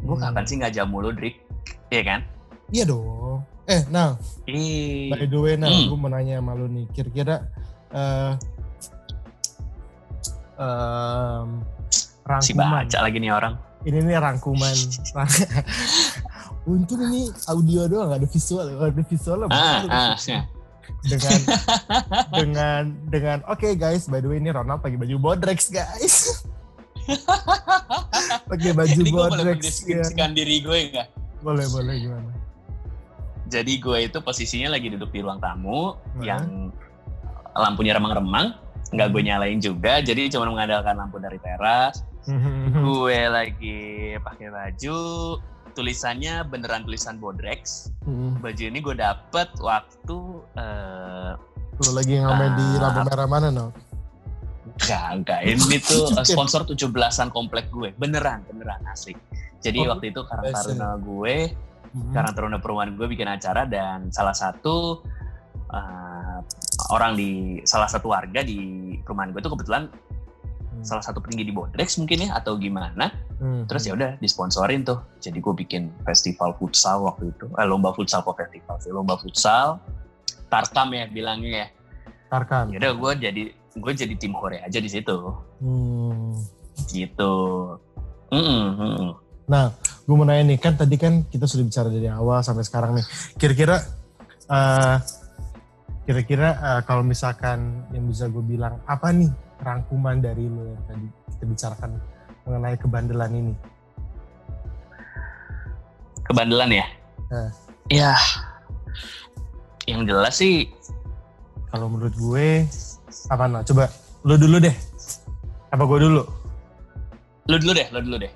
B: Gue
A: Hmm.
B: kapan sih ngajak mulu, Drik? Iya kan?
A: iya dong. Eh, nah, by the way, nah,
B: Hmm.
A: gue mau nanya sama lu nih. Kira-kira eh em,
B: Si
A: rangkuman.
B: baca lagi nih orang.
A: Ini nih rangkuman. (laughs) Untung ini audio doang, gak ada visual. Kalau ada visual,
B: Ah,
A: baru
B: ah,
A: bisa.
B: ya.
A: dengan (laughs) dengan dengan oke guys by the way ini Ronald pakai baju bodrex guys (laughs) pakai baju
B: Ini gue boleh
A: bodrex ya.
B: diri gue nggak?
A: boleh boleh gimana
B: Jadi gue itu posisinya lagi duduk di ruang tamu
A: Hmm.
B: yang lampunya remang-remang, nggak gue nyalain juga, jadi cuma mengandalkan lampu dari teras. gue lagi pakai baju, tulisannya beneran tulisan Bodrex. Baju ini gue dapet waktu eh
A: lo lagi ngamen di
B: Ah.
A: lampu merah mana no
B: enggak, enggak. Ini tuh (laughs) eh, sponsor 17-an komplek gue. Beneran, beneran asli. Jadi
A: Oh,
B: waktu itu Karang. Taruna gue Karang Taruna Perumahan gue bikin acara dan salah satu eh, orang di salah satu warga di perumahan gue tuh kebetulan salah satu petinggi di Bodrex mungkin ya atau gimana.
A: Hmm.
B: Terus ya udah disponsorin tuh. Jadi gue bikin festival futsal waktu itu. Eh, lomba futsal kok festival sih. Lomba futsal. Tarkam ya bilangnya ya.
A: Tarkan
B: Ya udah gue jadi gue jadi tim hore aja di situ.
A: Hmm.
B: Gitu. Mm-mm.
A: gue mau nanya nih kan tadi kan kita sudah bicara dari awal sampai sekarang nih kira-kira eh, kira-kira eh, kalau misalkan yang bisa gue bilang apa nih rangkuman dari lo yang tadi kita bicarakan mengenai kebandelan ini
B: Kebandelan ya?
A: Eh.
B: Ya. Yang jelas sih
A: kalau menurut gue apa nah coba lo dulu deh apa gue dulu
B: lu dulu deh, lu dulu deh.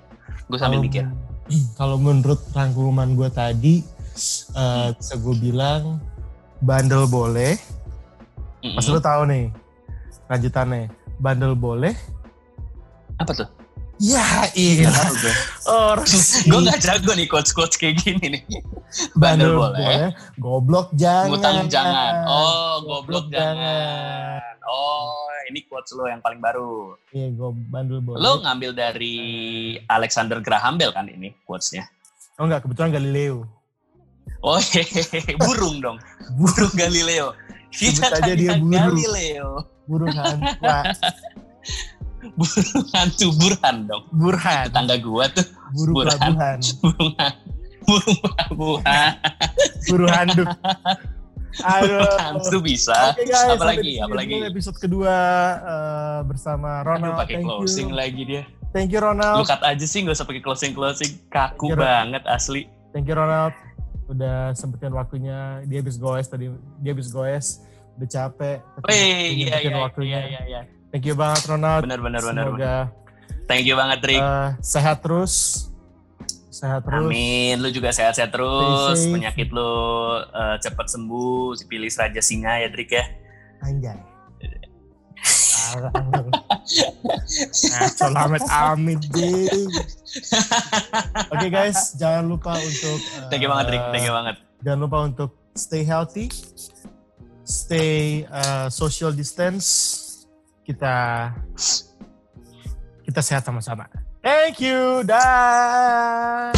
B: Gue sambil mikir. (clears throat)
A: kalau menurut rangkuman gue tadi eh, bisa gue bilang bandel boleh
B: Mm-mm.
A: Pas lu tahu nih lanjutannya bandel boleh
B: Apa tuh?
A: ya iya (laughs) orang
B: gue gak jago nih quotes-quotes kayak gini nih.
A: bandel
B: Bandel
A: boleh,
B: boleh.
A: goblok jangan
B: Ngutang jangan. Oh, goblok jangan. Oh, ini quotes lo yang paling baru.
A: iya gue bandel boleh
B: Lo ngambil dari Alexander Graham Bell kan ini quotes-nya?
A: oh enggak kebetulan Galileo
B: Oh, hehehe. (laughs) burung dong. Burung Galileo. Kita
A: aja dia burung.
B: Galileo.
A: burung hantu (laughs)
B: Burung hantu Burhan dong.
A: burhan
B: Tetangga gua tuh
A: burung
B: Burhan.
A: pelabuhan (laughs)
B: burung burung pelabuhan.
A: burung handuk Aduh.
B: Hantu bisa.
A: Oke guys,
B: apalagi, apalagi.
A: Episode kedua eh, bersama
B: Aduh,
A: Ronald.
B: pakai
A: Thank
B: closing
A: you.
B: lagi dia.
A: Thank you
B: Lu
A: Ronald.
B: cut aja sih, nggak usah pakai closing closing. Kaku
A: Kira-
B: banget asli.
A: Thank you Ronald. Udah sempetin waktunya. Dia habis goes tadi. Dia habis goes. Udah capek. tapi
B: Wih, iya
A: nyempetin
B: iya
A: waktunya.
B: iya iya. iya.
A: Thank you banget Ronald.
B: Benar benar benar.
A: Semoga
B: Thank you banget, Rick.
A: eh, sehat terus. Sehat terus.
B: Amin, lu juga sehat-sehat terus, penyakit lu eh, cepat sembuh, pilih Raja Singa ya Drik ya.
A: Anjay. (laughs) Nah, Selamat amit deh. (laughs) Oke guys, jangan lupa untuk eh,
B: Thank you banget Drik, thank you banget.
A: Jangan lupa untuk stay healthy, stay uh, social distance. Kita kita sehat sama-sama. Thank you. Dah.